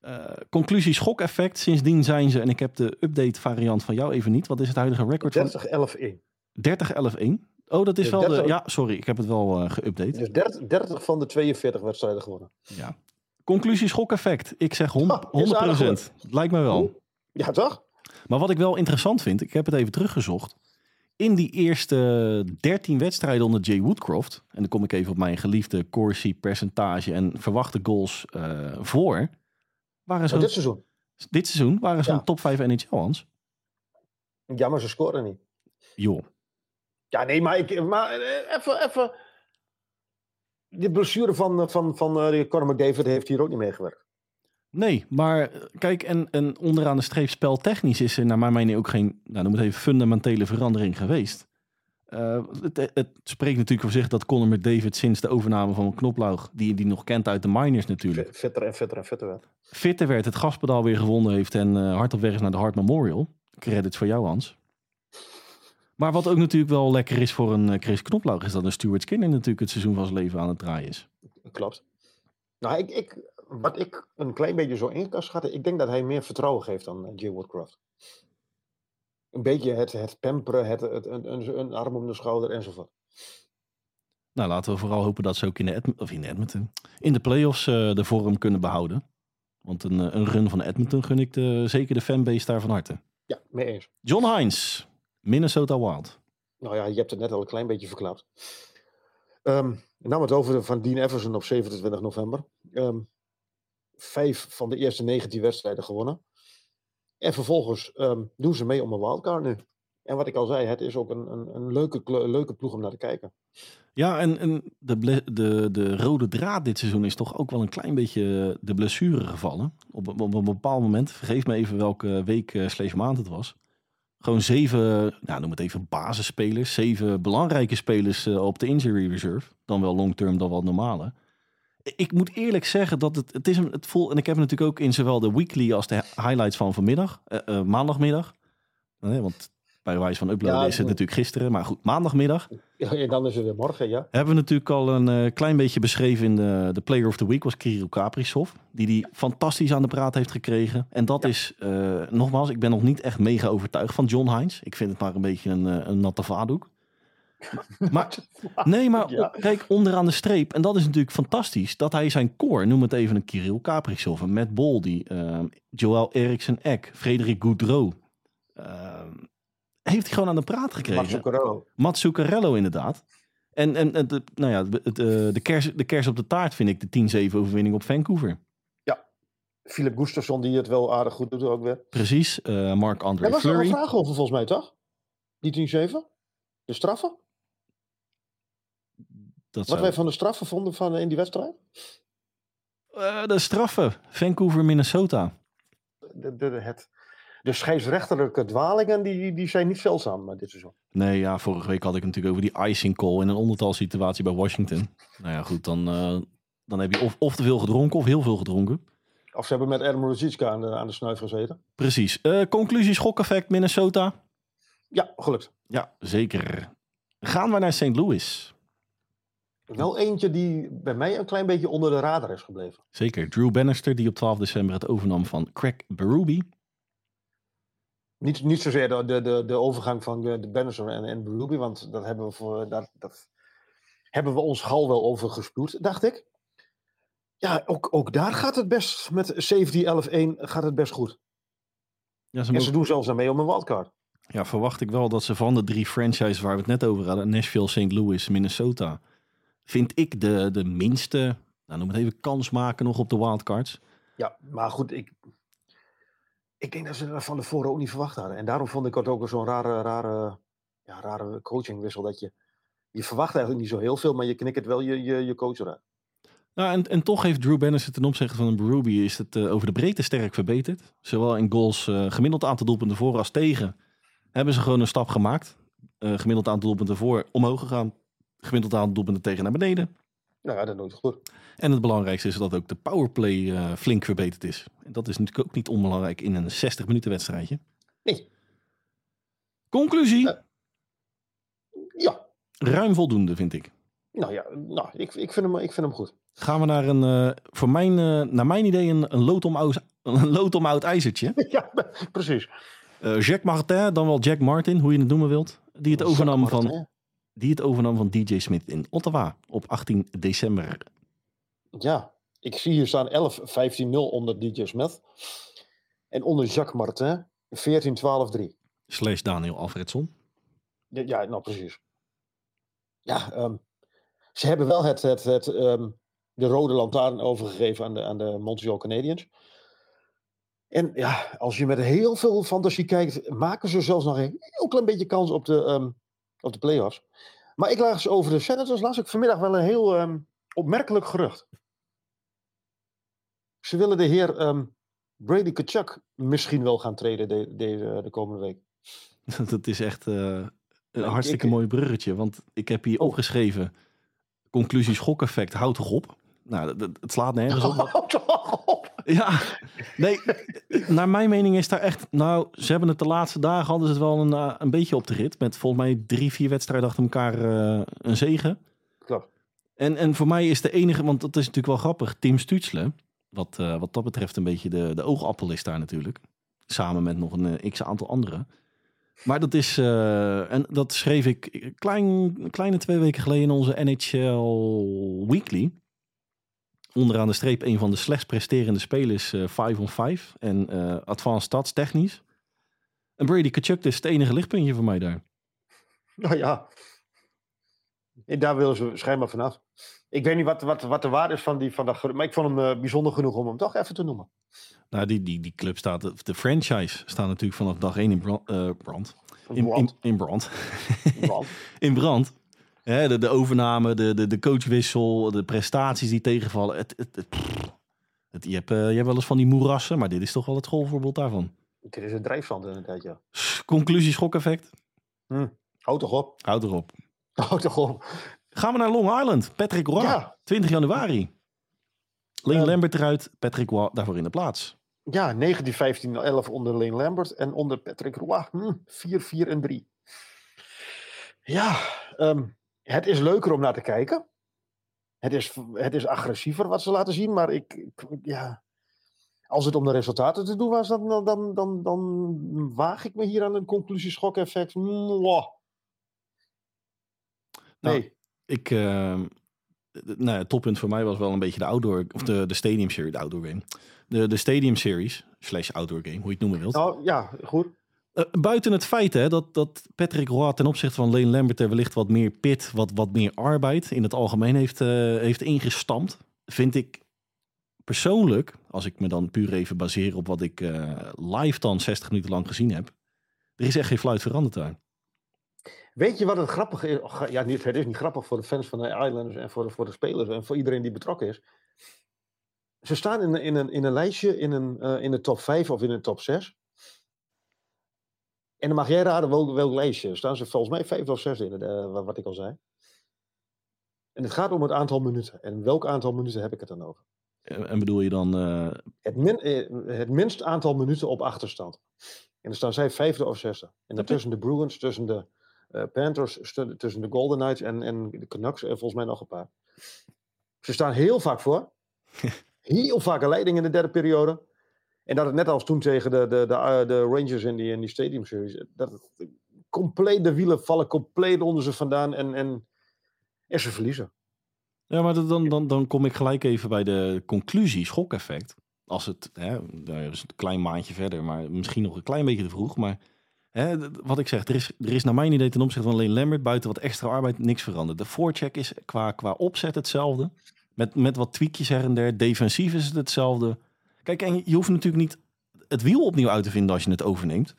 [SPEAKER 1] Eh, conclusie schok-effect. Sindsdien zijn ze, en ik heb de update variant van jou even niet. Wat is het huidige record van
[SPEAKER 2] 30-11-1.
[SPEAKER 1] 30-11-1? Oh, dat is wel de...
[SPEAKER 2] 30
[SPEAKER 1] Ja, sorry, ik heb het wel eh geüpdate.
[SPEAKER 2] Dus 30, 30 van de 42 wedstrijden gewonnen.
[SPEAKER 1] Ja. Conclusie schok-effect. Ik zeg hon- 100%.
[SPEAKER 2] Oh, is aardig
[SPEAKER 1] Lijkt me wel.
[SPEAKER 2] Ja, toch?
[SPEAKER 1] Maar wat ik wel interessant vind, ik heb het even teruggezocht. In die eerste 13 wedstrijden onder Jay Woodcroft, en dan kom ik even op mijn geliefde Corsi percentage en verwachte goals eh, voor, waren ze
[SPEAKER 2] Maar dit seizoen.
[SPEAKER 1] dit seizoen waren ze
[SPEAKER 2] Ja.
[SPEAKER 1] een top 5 NHL, Hans.
[SPEAKER 2] Ja, maar ze scoren niet.
[SPEAKER 1] Joh.
[SPEAKER 2] Ja, nee, maar, ik, maar eh, even, even. De blessure van, eh, van, van eh, Conor McDavid heeft hier ook niet meegewerkt.
[SPEAKER 1] Nee, maar kijk, en, en onderaan de streep speltechnisch is er naar mijn mening ook geen, nou, noem het even, fundamentele verandering geweest. Eh, het, het spreekt natuurlijk voor zich dat Conor McDavid sinds de overname van Knoplaug, die die nog kent uit de minors natuurlijk,
[SPEAKER 2] Vetter en vetter en vetter werd.
[SPEAKER 1] fitter werd, het gaspedaal weer gewonnen heeft en eh, hard op weg is naar de Hart Memorial. Credits voor jou, Hans. Maar wat ook natuurlijk wel lekker is voor een eh, Chris Knoplaug, is dat een Stuart Skinner natuurlijk het seizoen van zijn leven aan het draaien is.
[SPEAKER 2] Klopt. Nou, ik, ik, wat ik een klein beetje zo in kan schatten, ik denk dat hij meer vertrouwen geeft dan Jay Woodcroft. Een beetje het, het pamperen, het, het, een, een, een arm om de schouder enzovoort.
[SPEAKER 1] Nou, laten we vooral hopen dat ze ook in de, Edm- of in de Edmonton, in de playoffs eh, de vorm kunnen behouden. Want een, eh, een run van Edmonton gun ik de, zeker de fanbase daar van harte.
[SPEAKER 2] Ja, mee eens.
[SPEAKER 1] John Hines, Minnesota Wild.
[SPEAKER 2] Nou ja, je hebt het net al een klein beetje verklapt. Ehm ik nam het over van Dean Everson op 27 november. Ehm, vijf van de eerste 19 wedstrijden gewonnen. En vervolgens ehm, doen ze mee om een wildcard nu. En wat ik al zei, het is ook een, een, een leuke, leuke ploeg om naar te kijken.
[SPEAKER 1] Ja, en, en de, de, de rode draad dit seizoen is toch ook wel een klein beetje de blessure gevallen. Op, op, een bepaald moment, vergeef me even welke week eh, slash maand het was. Gewoon zeven, nou, noem het even basisspelers. Zeven belangrijke spelers eh, op de injury reserve. Dan wel long term, dan wel normale. Ik moet eerlijk zeggen dat het, het is een, het voelt, en ik heb natuurlijk ook in zowel de weekly als de highlights van vanmiddag, eh, eh, maandagmiddag. Nee, want bij wijze van uploaden
[SPEAKER 2] Ja,
[SPEAKER 1] is het natuurlijk gisteren, maar goed, maandagmiddag
[SPEAKER 2] Ja, en dan is het weer morgen, ja.
[SPEAKER 1] hebben we natuurlijk al een eh, klein beetje beschreven in de, de Player of the Week was Kirill Kaprizov. Die die fantastisch aan de praat heeft gekregen. En dat
[SPEAKER 2] Ja.
[SPEAKER 1] is, eh, nogmaals, ik ben nog niet echt mega overtuigd van John Hines. Ik vind het maar een beetje een, eh, een natte vaatdoek. Maar, nee, maar
[SPEAKER 2] Ja.
[SPEAKER 1] op- kijk, onderaan de streep, en dat is natuurlijk fantastisch, dat hij zijn core, noem het even een Kirill Kaprizov, een Matt Boldy, eh, Joel Eriksson Eck, Frederik Goudreau, eh, heeft hij gewoon aan de praat gekregen.
[SPEAKER 2] Max Zuccarello.
[SPEAKER 1] Mats Zuccarello inderdaad. En, en, en de, nou ja, het, de, kers, de kers op de taart vind ik de 10-7 overwinning op Vancouver.
[SPEAKER 2] Philip Gustafsson, die het wel aardig goed doet ook weer.
[SPEAKER 1] Precies, eh Mark
[SPEAKER 2] Er
[SPEAKER 1] André
[SPEAKER 2] was er een
[SPEAKER 1] Fleury.
[SPEAKER 2] vraag over volgens mij, toch? Die 10-7? De straffen? Wat
[SPEAKER 1] zou-
[SPEAKER 2] wij van de straffen vonden van, in die wedstrijd?
[SPEAKER 1] Eh, de straffen, Vancouver, Minnesota.
[SPEAKER 2] De, de, het, de scheidsrechterlijke dwalingen die, die zijn niet zeldzaam eh, dit seizoen.
[SPEAKER 1] Nee, ja, vorige week had ik natuurlijk over die icing call in een ondertal situatie bij Washington. Nou ja, goed, dan, eh, dan heb je of, of te veel gedronken of heel veel gedronken.
[SPEAKER 2] Of ze hebben met Adam Ruzicka aan de, aan de snuif gezeten.
[SPEAKER 1] Precies. Eh, conclusie, schokeffect, Minnesota.
[SPEAKER 2] Ja, gelukt.
[SPEAKER 1] Ja, zeker. Gaan we naar St. Louis.
[SPEAKER 2] Wel eentje die bij mij een klein beetje onder de radar is gebleven.
[SPEAKER 1] Zeker. Drew Bannister, die op 12 december het overnam van Craig Berube.
[SPEAKER 2] Niet, niet zozeer de, de, de, de overgang van eh, de Bannister en, en Ruby, want dat hebben we, voor, dat, dat hebben we ons gal wel over gespuwd, dacht ik. Ja, ook, ook daar gaat het best met 17-11-1 gaat het best goed.
[SPEAKER 1] Ja, ze
[SPEAKER 2] En ze doen zelfs naar mee om een wildcard.
[SPEAKER 1] ja, verwacht ik wel dat ze van de drie franchises waar we het net over hadden, Nashville, St. Louis, Minnesota, vind ik de, de minste, nou noem het even, kans maken nog op de wildcards.
[SPEAKER 2] Ja, maar goed, ik, ik denk dat ze dat van tevoren ook niet verwacht hadden. En daarom vond ik het ook zo'n rare, rare, ja, rare coachingwissel. Dat je, je verwacht eigenlijk niet zo heel veel, maar je knikkert wel je, je, je coach eruit.
[SPEAKER 1] Nou, en, en toch heeft Drew Bannister ten opzichte van een Berube is het eh, over de breedte sterk verbeterd. Zowel in goals, eh, gemiddeld aantal doelpunten voor als tegen, hebben ze gewoon een stap gemaakt. Eh, gemiddeld aantal doelpunten voor omhoog gegaan. Gemiddeld aantal doelpunten tegen naar beneden.
[SPEAKER 2] Nou ja, dat nooit goed.
[SPEAKER 1] En het belangrijkste is dat ook de powerplay eh, flink verbeterd is. En dat is natuurlijk ook niet onbelangrijk in een 60 minuten wedstrijdje.
[SPEAKER 2] Nee.
[SPEAKER 1] Conclusie,
[SPEAKER 2] Ja. Ja,
[SPEAKER 1] ruim voldoende vind ik.
[SPEAKER 2] nou ja, nou, ik, ik, vind hem, ik vind hem goed.
[SPEAKER 1] Gaan we naar een, eh, voor mijn, eh, naar mijn idee, een, een lood om oud, een lood om oud ijzertje.
[SPEAKER 2] ja, precies.
[SPEAKER 1] Eh Jack Martin, dan wel Jack Martin, hoe je het noemen wilt. Die het overnam van. Die het overnam van DJ Smith in Ottawa op 18 december.
[SPEAKER 2] Ja, ik zie hier staan 11-15-0 onder DJ Smith. En onder Jacques Martin 14-12-3.
[SPEAKER 1] Slash Daniel Alfredson.
[SPEAKER 2] Ja, ja, nou precies. Ja, ehm, ze hebben wel het, het, het, ehm, de rode lantaarn overgegeven aan de, aan de Montreal Canadiens. En ja, als je met heel veel fantasie kijkt, maken ze zelfs nog een heel klein beetje kans op de, ehm, op de playoffs. Maar ik las over de Senators, las ik vanmiddag wel een heel ehm, opmerkelijk gerucht. Ze willen de heer ehm, Brady Kachuk misschien wel gaan treden de, deze, de komende week.
[SPEAKER 1] Dat is echt eh, een
[SPEAKER 2] ik-
[SPEAKER 1] hartstikke
[SPEAKER 2] ik-
[SPEAKER 1] mooi bruggetje. Want ik heb hier
[SPEAKER 2] Oh.
[SPEAKER 1] opgeschreven, conclusie schokeffect, houd toch op. Nou, het slaat nergens op. Ja, nee, naar mijn mening is daar echt... Nou, ze hebben het de laatste dagen, hadden ze het wel een, eh, een beetje op de rit. Met volgens mij drie, vier wedstrijden achter elkaar eh, een zegen.
[SPEAKER 2] Klopt.
[SPEAKER 1] En, en voor mij is de enige, want dat is natuurlijk wel grappig, Tim Stutzle. Wat, eh, wat dat betreft een beetje de, de oogappel is daar natuurlijk. Samen met nog een x-aantal anderen. Maar dat is, en dat schreef ik klein, kleine twee weken geleden in onze NHL Weekly. Onderaan de streep een van de slechts presterende spelers, eh 5 on 5 en eh advanced stats technisch. En Brady Kachuk is het enige lichtpuntje voor mij daar.
[SPEAKER 2] Nou ja. En daar willen ze schijnbaar vanaf. Ik weet niet wat, wat, wat de waarde is van, die, van dat maar ik vond hem eh, bijzonder genoeg om hem toch even te noemen.
[SPEAKER 1] Nou, die, die, die club staat, de- franchise staat natuurlijk vanaf dag 1 in brand. eh, brand. In, in,
[SPEAKER 2] Brand.
[SPEAKER 1] in. Brand. in brand. Hè, de, de overname, de, de, de coachwissel, de prestaties die tegenvallen. Het, het, het. Het- je, hebt, je hebt wel eens van die moerassen, maar dit is toch wel het schoolvoorbeeld daarvan.
[SPEAKER 2] Dit is een drijfzand inderdaad, ja.
[SPEAKER 1] Conclusie, schokeffect.
[SPEAKER 2] Houd toch op.
[SPEAKER 1] Houd erop.
[SPEAKER 2] Houd toch op.
[SPEAKER 1] Gaan we naar Long Island. Patrick Roy,
[SPEAKER 2] Ja.
[SPEAKER 1] 20 januari. Lane
[SPEAKER 2] Ehm.
[SPEAKER 1] Lambert eruit, Patrick Roy daarvoor in de plaats.
[SPEAKER 2] Ja, 19, 15, 11 onder Lane Lambert en onder Patrick Roy. Hm, 4, 4 en 3. Ja, ehm, het is leuker om naar te kijken. Het is, het is agressiever wat ze laten zien, maar ik, ik- ja, als het om de resultaten te doen was, dan, dan, dan, dan, waag ik me hier aan een conclusieschok-effect.
[SPEAKER 1] Nou,
[SPEAKER 2] Nee,
[SPEAKER 1] Ik, eh, d- nou, het toppunt voor mij was wel een beetje de outdoor, of de, de stadium series, de outdoor game. De, de stadium series, slash outdoor game, hoe je het noemen wilt.
[SPEAKER 2] nou ja, goed.
[SPEAKER 1] Eh, buiten het feit hè, dat, dat Patrick Roy ten opzichte van Lane Lambert er wellicht wat meer pit, wat, wat meer arbeid in het algemeen heeft, eh, heeft ingestampt, vind ik persoonlijk, als ik me dan puur even baseer op wat ik eh, live dan 60 minuten lang gezien heb, er is echt geen fluit veranderd daar.
[SPEAKER 2] Weet je wat het grappige is? Och, Ja, het is niet grappig voor de fans van de Islanders en voor de, voor de spelers en voor iedereen die betrokken is. Ze staan in, in, een, in een lijstje in, een, in de top 5 of in de top 6. En dan mag jij raden welk, welk lijstje. Staan ze volgens mij vijfde of zesde in, eh, wat, ik al zei. En het gaat om het aantal minuten. En welk aantal minuten heb ik het dan over?
[SPEAKER 1] En bedoel je dan, eh,
[SPEAKER 2] Het, min, eh, het minst aantal minuten op achterstand. En dan staan zij vijfde of zesde. En dan tussen de Bruins, tussen de Panthers, tussen de Golden Knights en, en de Canucks en volgens mij nog een paar. Ze staan heel vaak voor. heel vaak een leiding in de derde periode. En dat het net als toen tegen de, de, de, eh, de Rangers in die, in die Stadium Series. Dat het, compleet de wielen vallen compleet onder ze vandaan en, en, en ze verliezen.
[SPEAKER 1] Ja, maar dan, dan, dan kom ik gelijk even bij de conclusie, schokeffect. Als het, hè, daar is een klein maandje verder, maar misschien nog een klein beetje te vroeg. Maar hè, wat ik zeg, er is, er is naar mijn idee ten opzichte van alleen Lambert buiten wat extra arbeid niks veranderd. De forecheck is qua, qua opzet hetzelfde. Met, met wat tweakjes her en der. Defensief is het hetzelfde. Kijk, en je hoeft natuurlijk niet het wiel opnieuw uit te vinden als je het overneemt.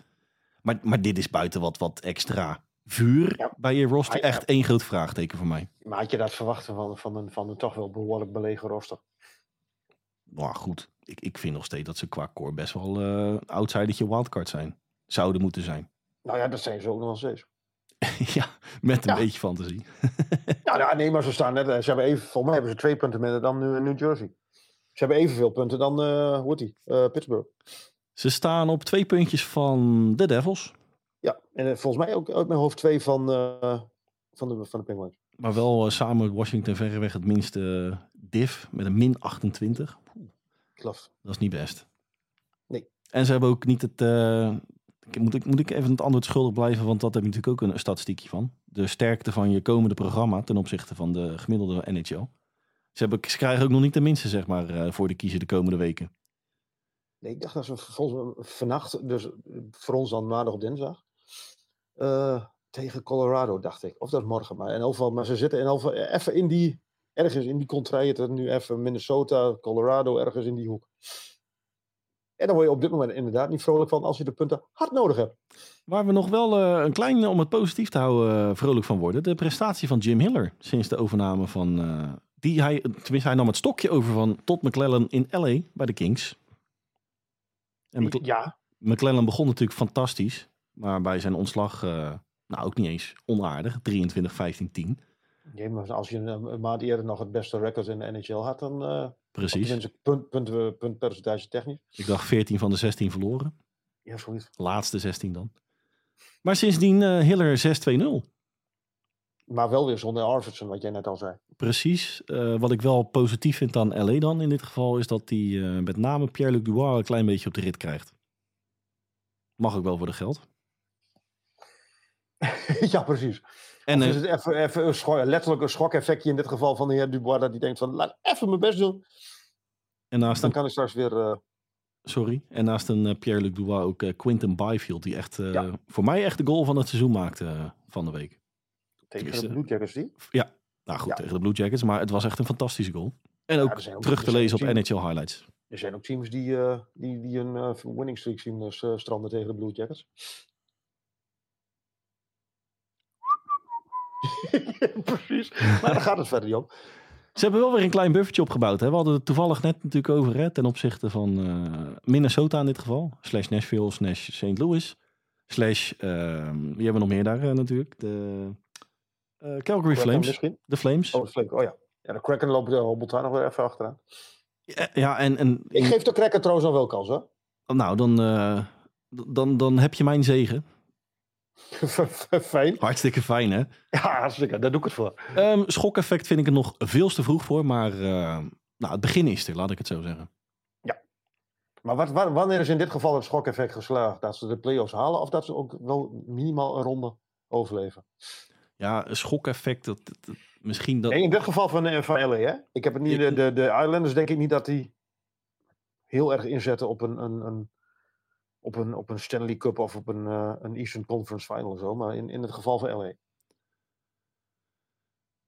[SPEAKER 1] Maar, maar dit is buiten wat, wat extra vuur
[SPEAKER 2] Ja.
[SPEAKER 1] bij je roster.
[SPEAKER 2] Ja.
[SPEAKER 1] Echt één groot vraagteken voor mij.
[SPEAKER 2] Maar had je dat verwachten van, van, een, van een toch wel behoorlijk belegen roster?
[SPEAKER 1] Maar goed, ik, ik vind nog steeds dat ze qua core best wel eh outsidertje wildcard zijn. Zouden moeten zijn.
[SPEAKER 2] Nou ja, dat zijn ze ook nog wel steeds.
[SPEAKER 1] ja, met een
[SPEAKER 2] Ja.
[SPEAKER 1] beetje fantasie.
[SPEAKER 2] Ja, nou, nee, maar ze staan net. eh, Ze hebben even, volgens mij hebben ze twee punten minder dan New Jersey. Ze hebben evenveel punten dan, hoe heet die? Eh, Pittsburgh.
[SPEAKER 1] Ze staan op twee puntjes van de Devils.
[SPEAKER 2] Ja, en eh, volgens mij ook uit mijn hoofd twee van, van, de, van de Penguins.
[SPEAKER 1] Maar wel samen met Washington verreweg het minste div. Met een min 28.
[SPEAKER 2] Klopt.
[SPEAKER 1] Dat is niet best.
[SPEAKER 2] Nee.
[SPEAKER 1] En ze hebben ook niet het... ik- moet, ik, moet ik even het antwoord schuldig blijven? Want dat heb je natuurlijk ook een statistiekje van. De sterkte van je komende programma ten opzichte van de gemiddelde NHL. Ze, hebben, ze krijgen ook nog niet de minste, zeg maar, eh, voor de kiezer de komende weken.
[SPEAKER 2] Nee, ik dacht dat ze volgens mij vannacht, dus eh, voor ons dan maandag of dinsdag, eh, tegen Colorado, dacht ik. Of dat is morgen, maar in elk geval, maar ze zitten in geval even in die, ergens in die contraien, nu even Minnesota, Colorado, ergens in die hoek. En dan word je op dit moment inderdaad niet vrolijk van als je de punten hard nodig hebt.
[SPEAKER 1] Waar we nog wel een klein, om het positief te houden, vrolijk van worden. De prestatie van Jim Hiller sinds de overname van... eh, die hij, tenminste, hij nam het stokje over van Todd McClellan in LA bij de Kings. En McCle-
[SPEAKER 2] Ja,
[SPEAKER 1] McClellan begon natuurlijk fantastisch. Maar bij zijn ontslag, eh, nou ook niet eens onaardig. 23, 15, 10.
[SPEAKER 2] nee, maar als je een, maand eerder nog het beste record in de NHL had, dan eh
[SPEAKER 1] Precies.
[SPEAKER 2] tenminste punt, punt, puntpercentage technisch.
[SPEAKER 1] Ik dacht 14 van de 16 verloren.
[SPEAKER 2] Ja, zoiets.
[SPEAKER 1] Laatste 16 dan. Maar sindsdien eh Hiller 6-2-0.
[SPEAKER 2] Maar wel weer zonder Arvidsson, wat jij net al zei.
[SPEAKER 1] Precies. Eh, wat ik wel positief vind aan LA dan in dit geval is dat hij eh, met name Pierre-Luc Dubois een klein beetje op de rit krijgt. Mag ook wel voor de geld.
[SPEAKER 2] ja, precies.
[SPEAKER 1] En
[SPEAKER 2] Of is
[SPEAKER 1] eh,
[SPEAKER 2] het even, even een schok, letterlijk een schokeffectje in dit geval van de heer Dubois, dat hij denkt van, laat even mijn best doen.
[SPEAKER 1] en naast
[SPEAKER 2] Dan
[SPEAKER 1] een,
[SPEAKER 2] kan ik straks weer... eh,
[SPEAKER 1] sorry, en naast een eh, Pierre-Luc Dubois ook eh, Quinton Byfield, die echt eh,
[SPEAKER 2] Ja.
[SPEAKER 1] voor mij echt de goal van het seizoen maakte eh, van de week.
[SPEAKER 2] Tegen
[SPEAKER 1] Tenminste,
[SPEAKER 2] de Blue Jackets die.
[SPEAKER 1] Ja, nou goed,
[SPEAKER 2] Ja.
[SPEAKER 1] tegen de Blue Jackets, maar het was echt een fantastische goal. En ook
[SPEAKER 2] er
[SPEAKER 1] terug
[SPEAKER 2] er
[SPEAKER 1] te lezen op
[SPEAKER 2] teams-
[SPEAKER 1] NHL highlights.
[SPEAKER 2] Er zijn ook teams die, eh, die, die een eh, winning streak zien dus, eh, stranden tegen de Blue Jackets. Precies. Maar daar gaat het verder niet om.
[SPEAKER 1] Ze hebben wel weer een klein buffertje opgebouwd. Hè? We hadden het toevallig net natuurlijk over hè, ten opzichte van eh, Minnesota in dit geval. Slash Nashville, slash St. Louis. Slash, ehm, wie hebben we nog meer daar eh, natuurlijk? De eh, Calgary
[SPEAKER 2] Kraken
[SPEAKER 1] Flames.
[SPEAKER 2] Misschien?
[SPEAKER 1] De Flames.
[SPEAKER 2] Oh, de Flames. Oh ja. Ja, de Kraken loopt, hobbelt daar nog weer even achteraan.
[SPEAKER 1] Ja, Ja, en, en
[SPEAKER 2] Ik geef de Kraken trouwens nog wel kans hoor.
[SPEAKER 1] nou, dan, eh, dan, dan heb je mijn zegen.
[SPEAKER 2] Fijn.
[SPEAKER 1] Hartstikke fijn, hè?
[SPEAKER 2] Ja, hartstikke. Daar doe ik het voor.
[SPEAKER 1] Ehm schokeffect vind ik er nog veel te vroeg voor, maar eh, nou, het begin is er, laat ik het zo zeggen.
[SPEAKER 2] Maar wat, wa- wanneer is in dit geval het schokeffect geslaagd? Dat ze de play-offs halen of dat ze ook wel minimaal een ronde overleven?
[SPEAKER 1] Ja, een schokeffect, dat, dat- dat- misschien dat...
[SPEAKER 2] Nee, in dit geval van, eh, van LA, hè? Ik heb het niet, de, de, de Islanders denk ik niet dat die heel erg inzetten op een, een, een, op een, op een Stanley Cup of op een, eh, een Eastern Conference Final of zo. Maar in, in het geval van LA.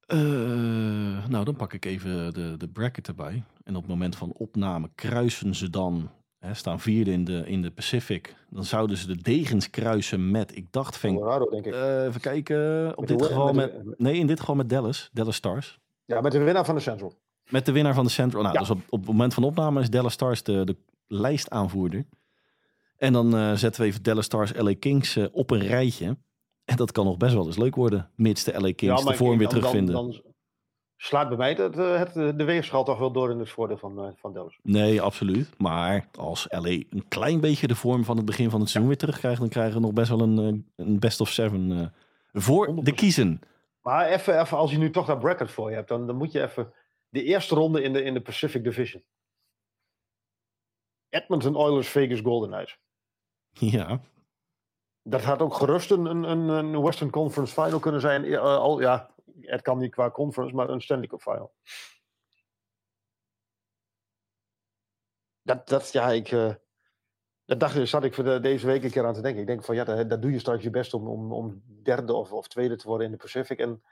[SPEAKER 1] Eh, nou, dan pak ik even de, de bracket erbij. En op het moment van opname kruisen ze dan, hè, staan vierde in de, in de Pacific. Dan zouden ze de degens kruisen met, ik dacht, Van,
[SPEAKER 2] Colorado, denk ik.
[SPEAKER 1] eh, even kijken, op
[SPEAKER 2] Met
[SPEAKER 1] dit
[SPEAKER 2] de-
[SPEAKER 1] geval
[SPEAKER 2] met
[SPEAKER 1] nee, in dit geval met Dallas, Dallas Stars.
[SPEAKER 2] ja, met de winnaar van de Central.
[SPEAKER 1] Met de winnaar van de Central. Nou,
[SPEAKER 2] Ja.
[SPEAKER 1] dus op, op het moment van opname is Dallas Stars de, de lijstaanvoerder. En dan eh, zetten we even Dallas Stars, LA Kings eh, op een rijtje. En dat kan nog best wel eens leuk worden, mits de LA Kings de vorm weer
[SPEAKER 2] dan-
[SPEAKER 1] terugvinden.
[SPEAKER 2] Dan, slaat bij mij het, eh, het, de weegschaal toch wel door in het voordeel van, eh, van Dallas.
[SPEAKER 1] Nee, absoluut. Maar als LA een klein beetje de vorm van het begin van het seizoen weer terugkrijgt, dan krijgen we nog best wel een, eh, een best of seven eh, voor de
[SPEAKER 2] 100%.
[SPEAKER 1] kiezen.
[SPEAKER 2] Maar even, even, als je nu toch dat bracket voor je hebt, dan, dan moet je even de eerste ronde in de, in de Pacific Division. Edmonton Oilers, Vegas Golden Knights.
[SPEAKER 1] Ja,
[SPEAKER 2] Dat had ook gerust een, een, een- Western Conference Final kunnen zijn. Eh, al, ja, het kan niet qua conference, maar een Stanley Cup Final. Dat, dat ja, ik. eh dat dacht, zat ik voor de, deze week een keer aan te denken. Ik denk van ja, daar, daar doe je straks je best om, om, om derde of, of tweede te worden in de Pacific. En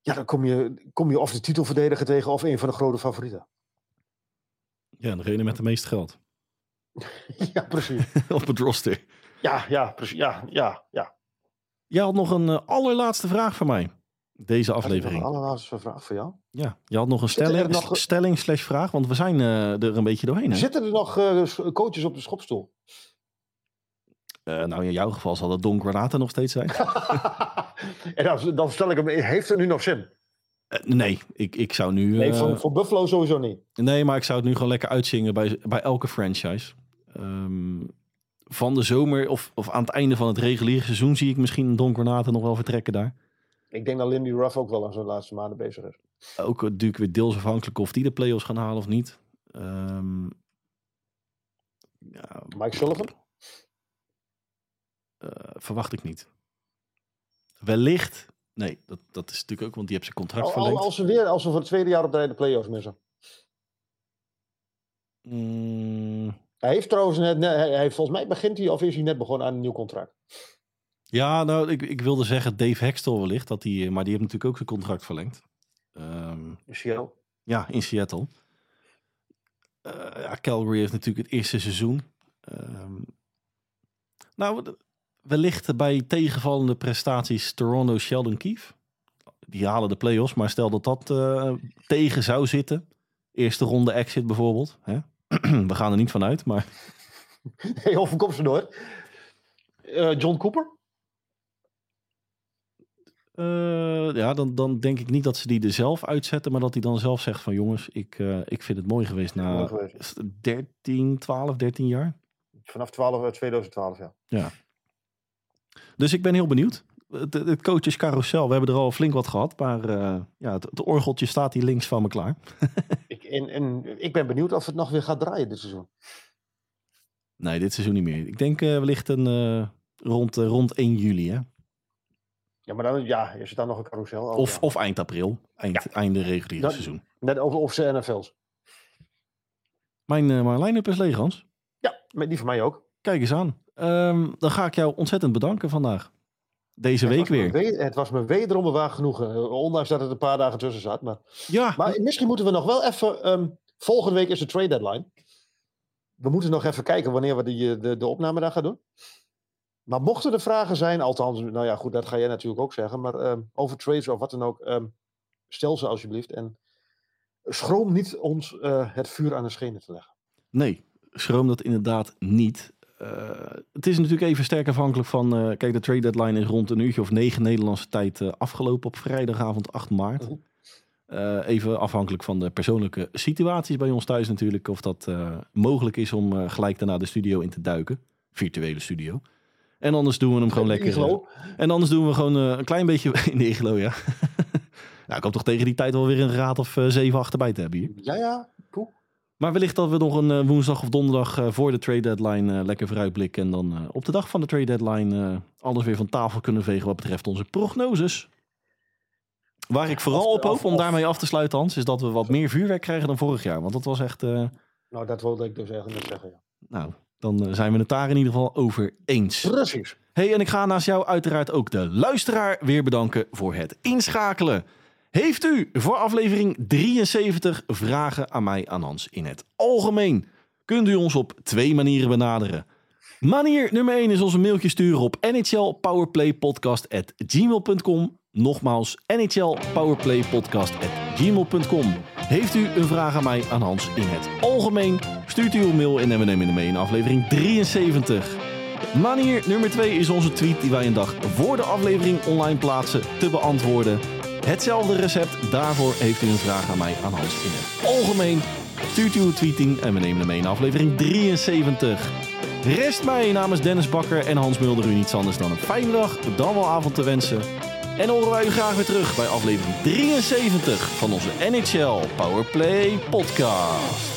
[SPEAKER 2] ja, dan kom je, kom je of de titelverdediger tegen of een van de grote favorieten.
[SPEAKER 1] Ja, degene met de meeste geld.
[SPEAKER 2] ja, precies.
[SPEAKER 1] Op het roster.
[SPEAKER 2] Ja, ja, precies. Ja, ja, ja.
[SPEAKER 1] Jij had nog een eh, allerlaatste vraag voor mij. Deze
[SPEAKER 2] Had ik nog
[SPEAKER 1] aflevering.
[SPEAKER 2] Een vraag voor jou.
[SPEAKER 1] Ja, je had nog een
[SPEAKER 2] Zitten er
[SPEAKER 1] stelling,
[SPEAKER 2] nog-
[SPEAKER 1] stelling slash vraag, want we zijn eh, er een beetje doorheen. Hè?
[SPEAKER 2] Zitten er nog eh, coaches op de schopstoel?
[SPEAKER 1] Eh, nou, in jouw geval zal dat Don Granata nog steeds zijn.
[SPEAKER 2] en dan, dan stel ik hem, heeft het nu nog zin?
[SPEAKER 1] Eh, nee, ik, ik zou nu...
[SPEAKER 2] Nee,
[SPEAKER 1] eh,
[SPEAKER 2] voor, voor Buffalo sowieso niet.
[SPEAKER 1] Nee, maar ik zou het nu gewoon lekker uitzingen bij, bij elke franchise. Ehm, van de zomer of, of aan het einde van het reguliere seizoen zie ik misschien Don Granata nog wel vertrekken daar.
[SPEAKER 2] Ik denk dat Lindy Ruff ook wel aan zijn laatste maanden bezig is.
[SPEAKER 1] Ook natuurlijk weer deels afhankelijk of die de play-offs gaan halen of niet. Ehm, ja,
[SPEAKER 2] Mike Sullivan?
[SPEAKER 1] eh, verwacht ik niet. Wellicht. Nee, dat, dat is natuurlijk ook, want die heeft zijn contract
[SPEAKER 2] Al, al-
[SPEAKER 1] verlengd.
[SPEAKER 2] als ze weer, als ze voor het tweede jaar op de rij de play-offs missen.
[SPEAKER 1] Mm,
[SPEAKER 2] Hij heeft trouwens net- hij, hij- volgens mij begint hij of is hij net begonnen aan een nieuw contract.
[SPEAKER 1] Ja, nou, ik, ik wilde zeggen Dave Hextel wellicht, dat die, maar die heeft natuurlijk ook zijn contract verlengd. Ehm,
[SPEAKER 2] In Seattle.
[SPEAKER 1] Ja, in Seattle. Eh, ja, Calgary heeft natuurlijk het eerste seizoen. Ehm, nou, wellicht bij tegenvallende prestaties Toronto Sheldon Keefe. Die halen de play-offs, maar stel dat dat eh, tegen zou zitten. Eerste ronde exit bijvoorbeeld. Hè? We gaan er niet van uit, maar
[SPEAKER 2] Hey, overkom ze door. Eh, John Cooper?
[SPEAKER 1] Eh, ja, dan, dan denk ik niet dat ze die er zelf uitzetten. Maar dat hij dan zelf zegt van jongens, ik, eh, ik vind het mooi geweest na
[SPEAKER 2] Mooi geweest.
[SPEAKER 1] 13, 12, 13 jaar.
[SPEAKER 2] Vanaf 12, eh, 2012, ja.
[SPEAKER 1] Dus ik ben heel benieuwd. Het, het coaches carousel, we hebben er al flink wat gehad. Maar ja, het, het orgeltje staat hier links van me klaar.
[SPEAKER 2] Ik, en, en ik ben benieuwd of het nog weer gaat draaien dit seizoen.
[SPEAKER 1] Nee, dit seizoen niet meer. Ik denk wellicht een, rond, rond 1 juli. Hè?
[SPEAKER 2] Ja, maar dan ja, is het dan nog een carousel? Oh,
[SPEAKER 1] Of,
[SPEAKER 2] ja.
[SPEAKER 1] of eind april. Eind, Einde reguliere
[SPEAKER 2] Dat-
[SPEAKER 1] seizoen.
[SPEAKER 2] Net of, of ze NFL's.
[SPEAKER 1] Mijn, eh, mijn line-up is leeg, Hans.
[SPEAKER 2] Ja, met die van mij ook.
[SPEAKER 1] Kijk eens aan. Ehm, dan ga ik jou ontzettend bedanken vandaag. Deze
[SPEAKER 2] Het
[SPEAKER 1] week weer.
[SPEAKER 2] we- het was me wederom een waar genoegen. eh, Ondanks dat het een paar dagen tussen zat. Maar,
[SPEAKER 1] Ja,
[SPEAKER 2] maar misschien moeten we nog wel even... ehm, volgende week is de trade deadline. We moeten nog even kijken wanneer we die, eh, de, de opname daar gaan doen. Maar mochten er vragen zijn, althans, nou ja, goed, dat ga jij natuurlijk ook zeggen. Maar ehm, over trades of wat dan ook, ehm, stel ze alsjeblieft. En schroom niet ons eh, het vuur aan de schenen te leggen.
[SPEAKER 1] Nee, schroom dat inderdaad niet. Eh, het is natuurlijk even sterk afhankelijk van... eh, kijk, de trade deadline is rond een uurtje of negen Nederlandse tijd afgelopen op vrijdagavond 8 maart. Eh, even afhankelijk van de persoonlijke situaties bij ons thuis natuurlijk. Of dat mogelijk is om gelijk daarna de studio in te duiken. Virtuele studio. En anders doen we hem gewoon lekker...
[SPEAKER 2] Iglo.
[SPEAKER 1] En anders doen we gewoon eh, een klein beetje in de iglo, ja. nou, ik hoop toch tegen die tijd wel weer een raad of eh, zeven achterbij te hebben hier.
[SPEAKER 2] Ja, ja, cool.
[SPEAKER 1] Maar wellicht dat we nog een eh, woensdag of donderdag eh, voor de trade deadline eh, lekker vooruitblikken. En dan eh, op de dag van de trade deadline eh, alles weer van tafel kunnen vegen wat betreft onze prognoses. Waar ik vooral op hoop om daarmee af te sluiten, Hans, is dat we wat meer vuurwerk krijgen dan vorig jaar. Want dat was echt, eh,
[SPEAKER 2] Nou, dat wilde ik dus eigenlijk zeggen. Ja.
[SPEAKER 1] nou, dan eh, zijn we het daar in ieder geval over eens.
[SPEAKER 2] Precies.
[SPEAKER 1] Hey, en ik ga naast jou uiteraard ook de luisteraar weer bedanken voor het inschakelen. Heeft u voor aflevering 73 vragen aan mij aan Hans in het algemeen? Kunt u ons op twee manieren benaderen. Manier nummer 1 is onze mailtje sturen op nhlpowerplaypodcast.gmail.com. Nogmaals, nhlpowerplaypodcast.gmail.com. Heeft u een vraag aan mij aan Hans in het algemeen? Stuurt u uw mail en we nemen mee in aflevering 73. Manier nummer 2 is onze tweet die wij een dag voor de aflevering online plaatsen te beantwoorden. Hetzelfde recept, daarvoor heeft u een vraag aan mij aan Hans in het algemeen. Stuurt u uw tweeting en we nemen hem mee in aflevering 73. Rest mij namens Dennis Bakker en Hans Mulder u niets anders dan een fijne dag, dan wel avond te wensen. En horen wij u graag weer terug bij aflevering 73 van onze NHL Powerplay podcast.